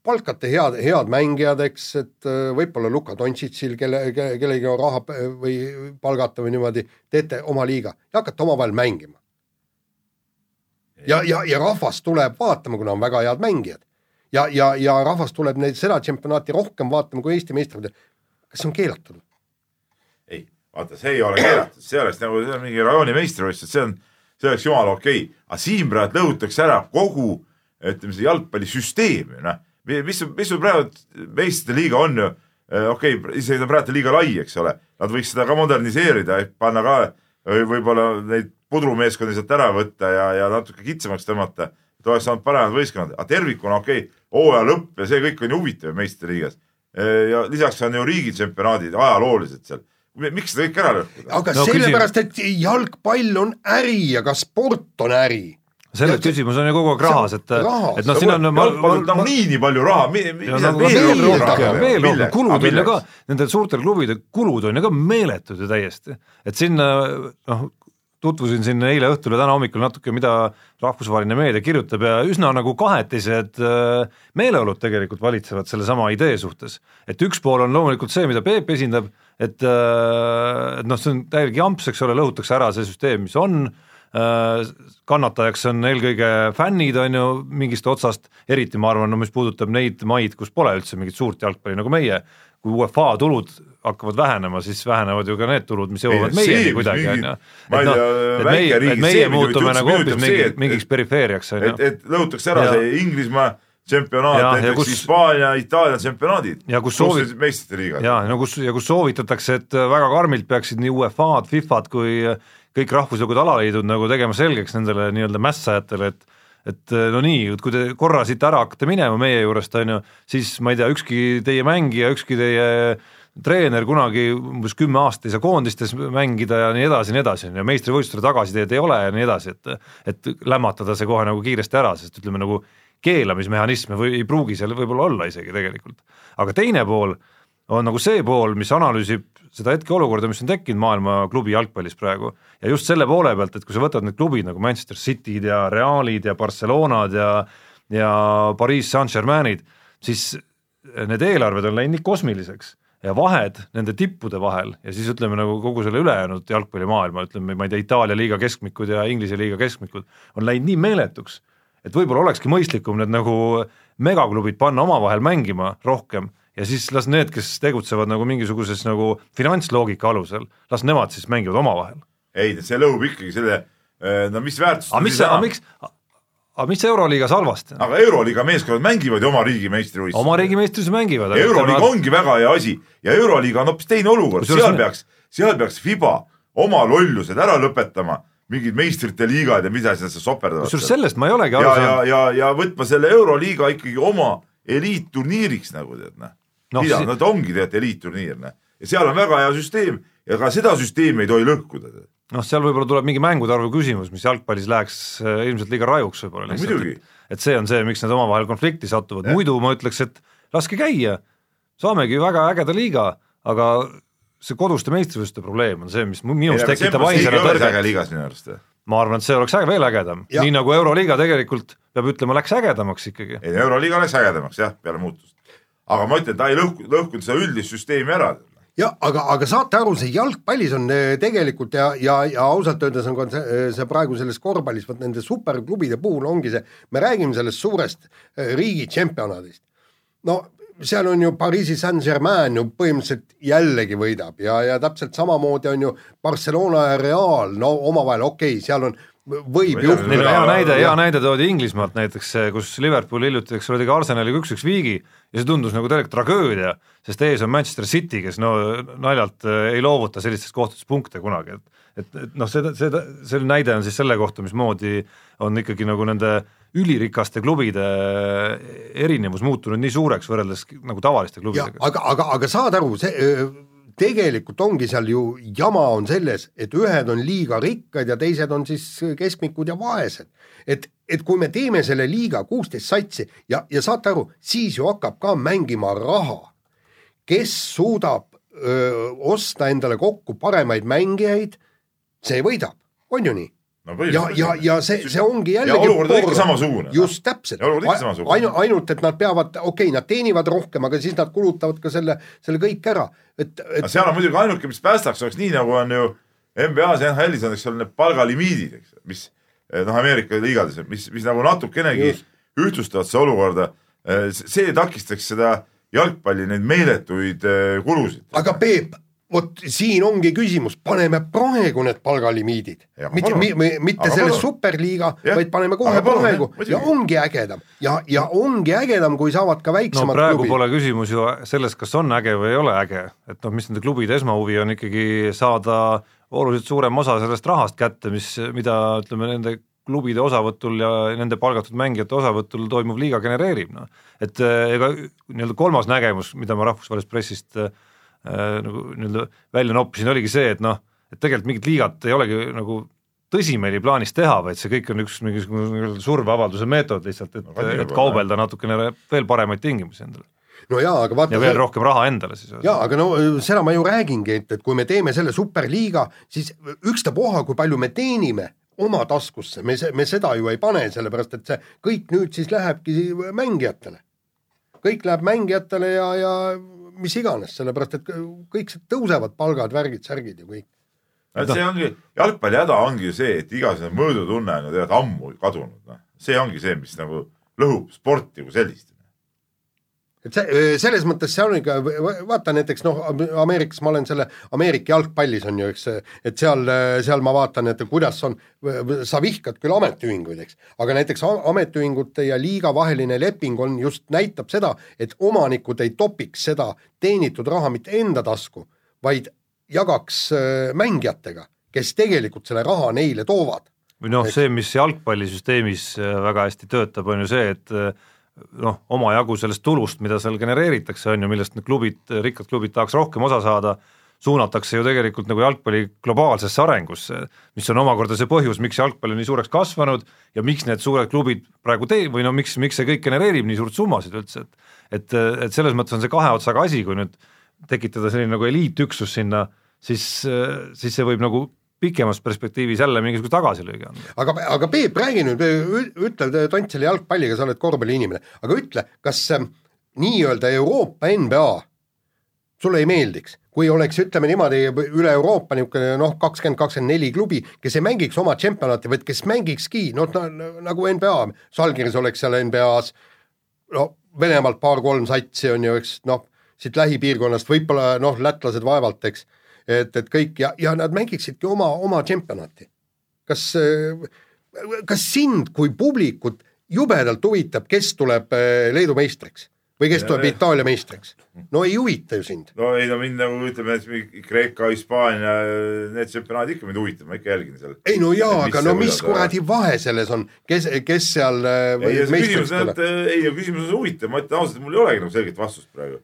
palkate head, head mängijad, eks, et äh, võib-olla Luka Dontšitšil, kelle, kelle, kellegi on raha või palgata või niimoodi, teete oma liiga ja hakkate omavahel mängima. ja, ja, ja rahvas tuleb vaatama, kuna on väga head mängijad. ja, ja, ja rahvas tuleb neid, seda tšempionaati rohkem vaatama kui Eesti meistrivõistlused. kas see on keelatud? vaata, see ei ole keelatud, see oleks nagu see mingi rajooni meistrivõistlused, see on, see oleks jumala okei. Okay., aga siin praegu lõhutakse ära kogu ütleme, see jalgpallisüsteem ju noh, mis, mis sul praegu meistrite liiga on ju, okei okay,, isegi ta praegu liiga lai, eks ole, nad võiks seda ka moderniseerida, panna ka või võib-olla neid pudrumeeskondi sealt ära võtta ja, ja natuke kitsamaks tõmmata, et oleks saanud paremad võistkonnad, aga tervikuna okei okay,, hooaja lõpp ja see kõik on ju huvitav meistrite liigas. ja lisaks on ju riigitsempionaadid ajalooliselt seal, miks seda kõike ära lõhkuda? aga No sellepärast, et jalgpall on äri ja ka sport on äri. selles küsimus on ju kogu aeg rahas, et, et noh, siin on jalgpall on nagunii nii palju raha, ja nagu veel rohkem, veel rohkem, kulud on ju ka, nendel suurtel klubidel kulud on ju ka meeletud ju täiesti, et sinna noh, tutvusin siin eile õhtul ja täna hommikul natuke, mida rahvusvaheline meedia kirjutab ja üsna nagu kahetised äh, meeleolud tegelikult valitsevad sellesama idee suhtes. et üks pool on loomulikult see, mida Peep esindab, et, et noh, see on täielik jamps, eks ole, lõhutakse ära see süsteem, mis on äh, kannatajaks on eelkõige fännid, on ju, mingist otsast, eriti ma arvan, no mis puudutab neid maid, kus pole üldse mingit suurt jalgpalli nagu meie, kui UEFA tulud hakkavad vähenema, siis vähenevad ju ka need tulud, mis jõuavad meieni kuidagi, on ju. et noh, et meie, et meie muutume nagu hoopis mingi mingiks perifeeriaks, on ju et, et lõhutakse ära Ja. see Inglismaa tšempionaat, näiteks Hispaania, Itaalia tšempionaadid. Ja kus soovid- meistrite liigad. ja no kus ja kus soovitatakse, et väga karmilt peaksid nii UEFA-d, FIFA-d kui kõik rahvuslikud alaliidud nagu tegema selgeks nendele nii-öelda mässajatele, et et eh, no nii, kui te korra siit ära hakkate minema meie juurest, on ju, siis ma ei tea, ükski teie mängija, ükski teie treener kunagi umbes kümme aastat ei saa koondistes mängida ja nii edasi ja nii edasi, on ju, meistrivõistlusele tagasiteed ei ole ja nii edasi, et et lämmatada see kohe nagu kiiresti ära, sest ütleme nagu keelamismehhanisme või ei pruugi seal võib-olla olla isegi tegelikult. aga teine pool on nagu see pool, mis analüüsib seda hetkeolukorda, mis on tekkinud maailma klubi jalgpallis praegu. Ja just selle poole pealt, et kui sa võtad need klubid nagu Manchester City'd ja Realid ja Barcelonad ja ja Pariis Saint-Germain'id, siis need eelarved on läinud nii kosmiliseks. Ja vahed nende tippude vahel ja siis ütleme nagu kogu selle ülejäänud jalgpallimaailma, ütleme, ma ei tea, Itaalia liiga keskmikud ja Inglise liiga keskmikud on läinud nii meeletuks, et võib-olla olekski mõistlikum need nagu megaklubid panna omavahel mängima rohkem ja siis las need, kes tegutsevad nagu mingisuguses nagu finantsloogika alusel, las nemad siis mängivad omavahel. ei, see lõhub ikkagi selle, no mis väärtust aga mis see, aga miks, aga mis Euroliigas halvasti aga Euroliiga meeskonnad mängivad ju oma riigi meistrivõistlusi. oma riigi meistrivõistlusi mängivad. Euroliiga nad... ongi väga hea asi ja Euroliiga on hoopis teine olukord, seal peaks, seal peaks Fiba oma lollused ära lõpetama mingid meistrite liigad ja mida seal soperdavad. kusjuures sellest ma ei olegi aru saanud. ja, ja, ja võtma selle Euroliiga ikkagi oma eliitturniiriks nagu tead noh no,. mida? no ta ongi tegelikult eliitturniir noh ja seal on väga hea süsteem. Ja ka seda süsteemi ei tohi lõhkuda. noh, seal võib-olla tuleb mingi mängude arvu küsimus, mis jalgpallis läheks äh, ilmselt liiga rajuks võib-olla no, lihtsalt, et, et see on see, miks nad omavahel konflikti satuvad, muidu ma ütleks, et laske käia, saamegi väga ägeda liiga, aga see koduste meistrivõistluste probleem on see, mis minus tekitab ainsana tõrget. ma arvan, et see oleks äge, veel ägedam, nii nagu Euroliiga tegelikult peab ütlema, läks ägedamaks ikkagi. ei, Euroliiga läks ägedamaks jah, peale muutust aga ma ütlen, ta ei lõhku, lõhkunud seda üldist süsteemi ära. jah, aga, aga saate aru, see jalgpallis on eh, tegelikult ja, ja, ja ausalt öeldes on ka see, eh, see praegu selles korvpallis, vot nende superklubide puhul ongi see, me räägime sellest suurest eh, riigi tšempionaadist. no seal on ju Pariisi Saint-Germain ju põhimõtteliselt jällegi võidab ja, ja täpselt samamoodi on ju Barcelona ja Real, no omavahel okei okay,, seal on võib juhtuda. hea näide, hea näide toodi Inglismaalt näiteks, kus Liverpool hiljuti, eks ole, tegi Arsenaliga üks-üks viigi ja see tundus nagu tegelikult tragöödia, sest ees on Manchester City, kes no naljalt äh, ei loovuta sellistes kohtades punkte kunagi, et et, et noh, seda, seda, see näide on siis selle kohta, mismoodi on ikkagi nagu nende ülirikaste klubide erinevus muutunud nii suureks võrreldes nagu tavaliste klubidega. aga, aga, aga saad aru, see tegelikult ongi seal ju jama on selles, et ühed on liiga rikkad ja teised on siis keskmikud ja vaesed. et, et kui me teeme selle liiga kuusteist satsi ja, ja saate aru, siis ju hakkab ka mängima raha. kes suudab öö, osta endale kokku paremaid mängijaid, see võidab, on ju nii? No ja, ja, ja see, see ongi jällegi ja olukord on ikka samasugune. just täpselt, ainult, ainult et nad peavad, okei okay,, nad teenivad rohkem, aga siis nad kulutavad ka selle, selle kõik ära, et, et. seal on muidugi ainuke, mis päästaks, oleks nii nagu on ju NBA-s ja NHL-is on, eks ole, need palgalimiidid, eks, mis eh, noh, Ameerika liigades, mis, mis nagu natukenegi just. ühtlustavad seda olukorda. Eh, see takistaks seda jalgpalli neid meeletuid eh, kulusid. aga Peep vot siin ongi küsimus, paneme praegu need palgalimiidid, mitte, mitte aga selle superliiga, vaid paneme kohe praegu. ja ongi ägedam. Ja, ja ongi ägedam, kui saavad ka väiksemad no praegu klubid. pole küsimus ju selles, kas on äge või ei ole äge, et noh, mis nende klubide esmahuvi on ikkagi saada oluliselt suurem osa sellest rahast kätte, mis, mida ütleme, nende klubide osavõtul ja nende palgatud mängijate osavõtul toimuv liiga genereerib, noh. et eh, ega nii-öelda kolmas nägemus, mida ma rahvusvahelisest pressist Äh, nagu nii-öelda välja noppisin, oligi see, et noh, et tegelikult mingit liigat ei olegi nagu tõsimeeli plaanis teha, vaid see kõik on üks mingisugune surveavalduse meetod lihtsalt, et no,, et kaubelda natukene veel paremaid tingimusi endale no jaa, aga vaata ja veel rohkem raha endale siis. jaa, aga no seda ma ju räägingi, et, et kui me teeme selle superliiga, siis ükstapuha, kui palju me teenime oma taskusse, me, me seda ju ei pane, sellepärast et see kõik nüüd siis lähebki mängijatele. kõik läheb mängijatele ja, ja mis iganes, sellepärast et kõik tõusevad palgad, värgid, särgid ja kõik. et see ongi, jalgpalli häda ongi ju see, et igasugune mõõdutunne on ju tegelikult ammu kadunud, noh. see ongi see, mis nagu lõhub sporti kui sellist et see, selles mõttes see on ikka, vaata näiteks noh, Ameerikas ma olen selle, Ameerika jalgpallis on ju, eks, et seal, seal ma vaatan, et kuidas on, sa vihkad küll ametiühinguid, eks, aga näiteks ametiühingute ja liiga vaheline leping on just, näitab seda, et omanikud ei topiks seda teenitud raha mitte enda tasku, vaid jagaks mängijatega, kes tegelikult selle raha neile toovad. Või noh, see, mis jalgpallisüsteemis väga hästi töötab, on ju see, et noh, omajagu sellest tulust, mida seal genereeritakse, on ju, millest need klubid, rikkad klubid tahaks rohkem osa saada, suunatakse ju tegelikult nagu jalgpalli globaalsesse arengusse, mis on omakorda see põhjus, miks jalgpall on nii suureks kasvanud ja miks need suured klubid praegu tee- või no miks, miks see kõik genereerib nii suurt summasid üldse, et et, et selles mõttes on see kahe otsaga asi, kui nüüd tekitada selline nagu eliitüksus sinna, siis, siis see võib nagu pikemas perspektiivis jälle mingisuguse tagasilöögi anda. aga, aga Peep, räägi nüüd, ütle, tont selle jalgpalliga, sa oled korvpalliinimene, aga ütle, kas äh, nii-öelda Euroopa NBA sulle ei meeldiks, kui oleks, ütleme niimoodi, üle Euroopa niisugune noh, kakskümmend, kakskümmend neli klubi, kes ei mängiks oma tšempionati, vaid kes mängikski noh, nagu NBA, Žalgiris oleks seal NBA-s, no Venemaalt paar-kolm satsi on ju, eks noh, siit lähipiirkonnast võib-olla noh, lätlased vaevalt, eks, et, et kõik ja, ja nad mängiksidki oma, oma tšempionati. kas, kas sind kui publikut jubedalt huvitab, kes tuleb eh, Leedu meistriks? või kes tuleb Itaalia meistriks? no ei huvita ju sind. no ei no mind nagu ütleme, Kreeka, Hispaania, need tsempionaadid ikka mind huvitavad, ma ikka jälgin seal. ei no jaa, aga no mis kuradi vahe selles on, kes, kes seal äh, ei, küsimus on, et ei, küsimus on huvitav, ma ütlen ausalt, mul ei olegi nagu selget vastust praegu.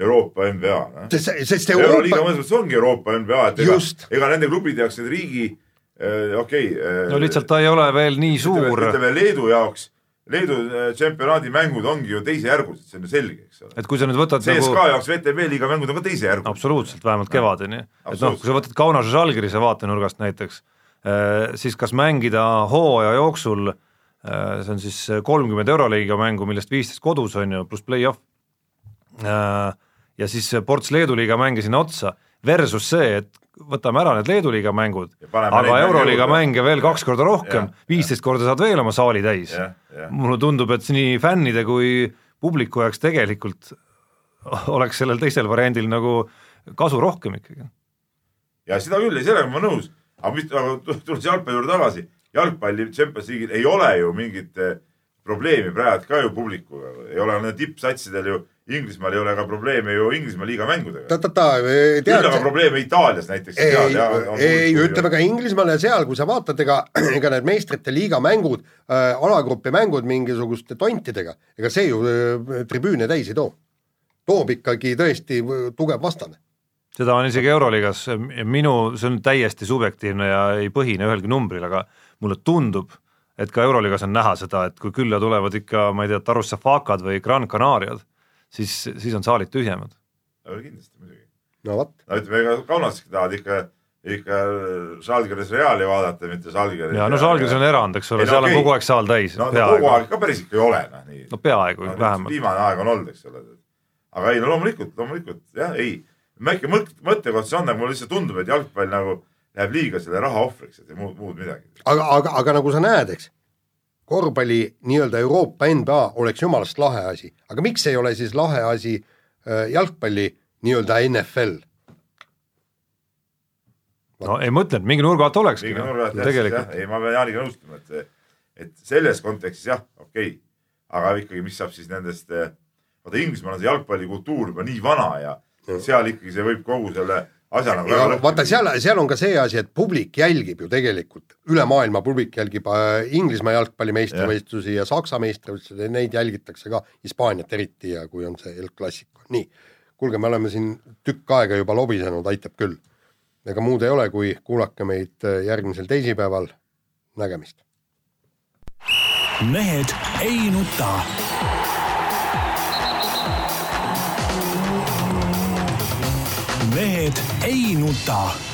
Euroopa NBA no.. sest, Euroopa. euroliiga mõnes mõttes ongi Euroopa NBA, et ega, ega nende klubide jaoks need riigi äh, okei okay, äh,. no lihtsalt ta ei ole veel nii suur. ütleme Leedu jaoks Leedu äh, tšempionaadi mängud ongi ju teisejärgulised, see on ju selge, eks ole. et kui sa nüüd võtad CSKA nagu... jaoks VTB liiga mängud on ka teisejärgulised. absoluutselt, vähemalt kevadeni. et noh, kui sa võtad Kaunase Žalgirise vaatenurgast näiteks, äh, siis kas mängida hooaja jooksul, see on siis kolmkümmend Euroliiga mängu, millest viisteist kodus on ju, pluss play-off, ja siis ports Leedu liiga mänge sinna otsa, versus see, et võtame ära need Leedu liiga mängud, aga Euroliiga mänge veel kaks korda rohkem, viisteist korda saad veel oma saali täis. mulle tundub, et nii fännide kui publiku jaoks tegelikult oleks sellel teisel variandil nagu kasu rohkem ikkagi. ja seda küll, sellega ma nõus, aga mis, aga tulles jalgpalli juurde tagasi, jalgpalli Champions League'il ei ole ju mingit eh, probleemi praegu ka ju publikuga, ei ole tippsatsidel ju Inglismaal ei ole ka probleeme ju Inglismaa liiga mängudega. küll aga probleeme Itaalias näiteks. ei, ei ütleme ka Inglismaal ja seal, kui sa vaatad, ega, ega need meistrite liiga mängud äh,, alagrupi mängud mingisuguste tontidega, ega see ju äh, tribüüne täis ei too. toob ikkagi tõesti tugev vastane. seda on isegi Euroliigas, minu, see on täiesti subjektiivne ja ei põhine ühelgi numbril, aga mulle tundub, et ka Euroliigas on näha seda, et kui külla tulevad ikka, ma ei tea, Tarussafakad või Gran Canariad siis, siis on saalid tühjemad. kindlasti muidugi. no vot. no ütleme, ega Kaunaski tahavad ikka, ikka Žalgiris Reali vaadata, mitte Žalgiris. ja no Žalgiris on erand, eks ole, seal no, okay. on kogu aeg saal täis. no peaaegu. kogu aeg ka päris ikka ei ole, noh nii. no peaaegu no, vähemalt. viimane aeg on olnud, eks ole. aga ei, no loomulikult, loomulikult jah, ei. väike mõt-, mõttekoht see on, aga mulle lihtsalt tundub, et jalgpall nagu läheb liiga selle raha ohvriks, et muud, muud midagi. aga, aga, aga nagu sa näed, eks korvpalli nii-öelda Euroopa NBA oleks jumalast lahe asi, aga miks ei ole siis lahe asi äh, jalgpalli nii-öelda NFL? no ei mõtle, et mingi nurga alt olekski. mingi nurga alt jah, ei ma pean Jaaniga nõustuma, et, et selles kontekstis jah, okei okay., aga ikkagi, mis saab siis nendest, äh, vaata Inglismaal on see jalgpallikultuur juba nii vana ja, ja seal ikkagi see võib kogu selle asja nagu väga vaata, seal, seal on ka see asi, et publik jälgib ju tegelikult, üle maailma publik jälgib äh, Inglismaa jalgpalli meistrivõistlusi ja. ja Saksa meistrivõistlusi, neid jälgitakse ka, Hispaaniat eriti ja kui on see El Clasico, nii. kuulge, me oleme siin tükk aega juba lobisenud, aitab küll. ega muud ei ole, kui kuulake meid äh, järgmisel teisipäeval, nägemist. mehed ei nuta mehed ei nuta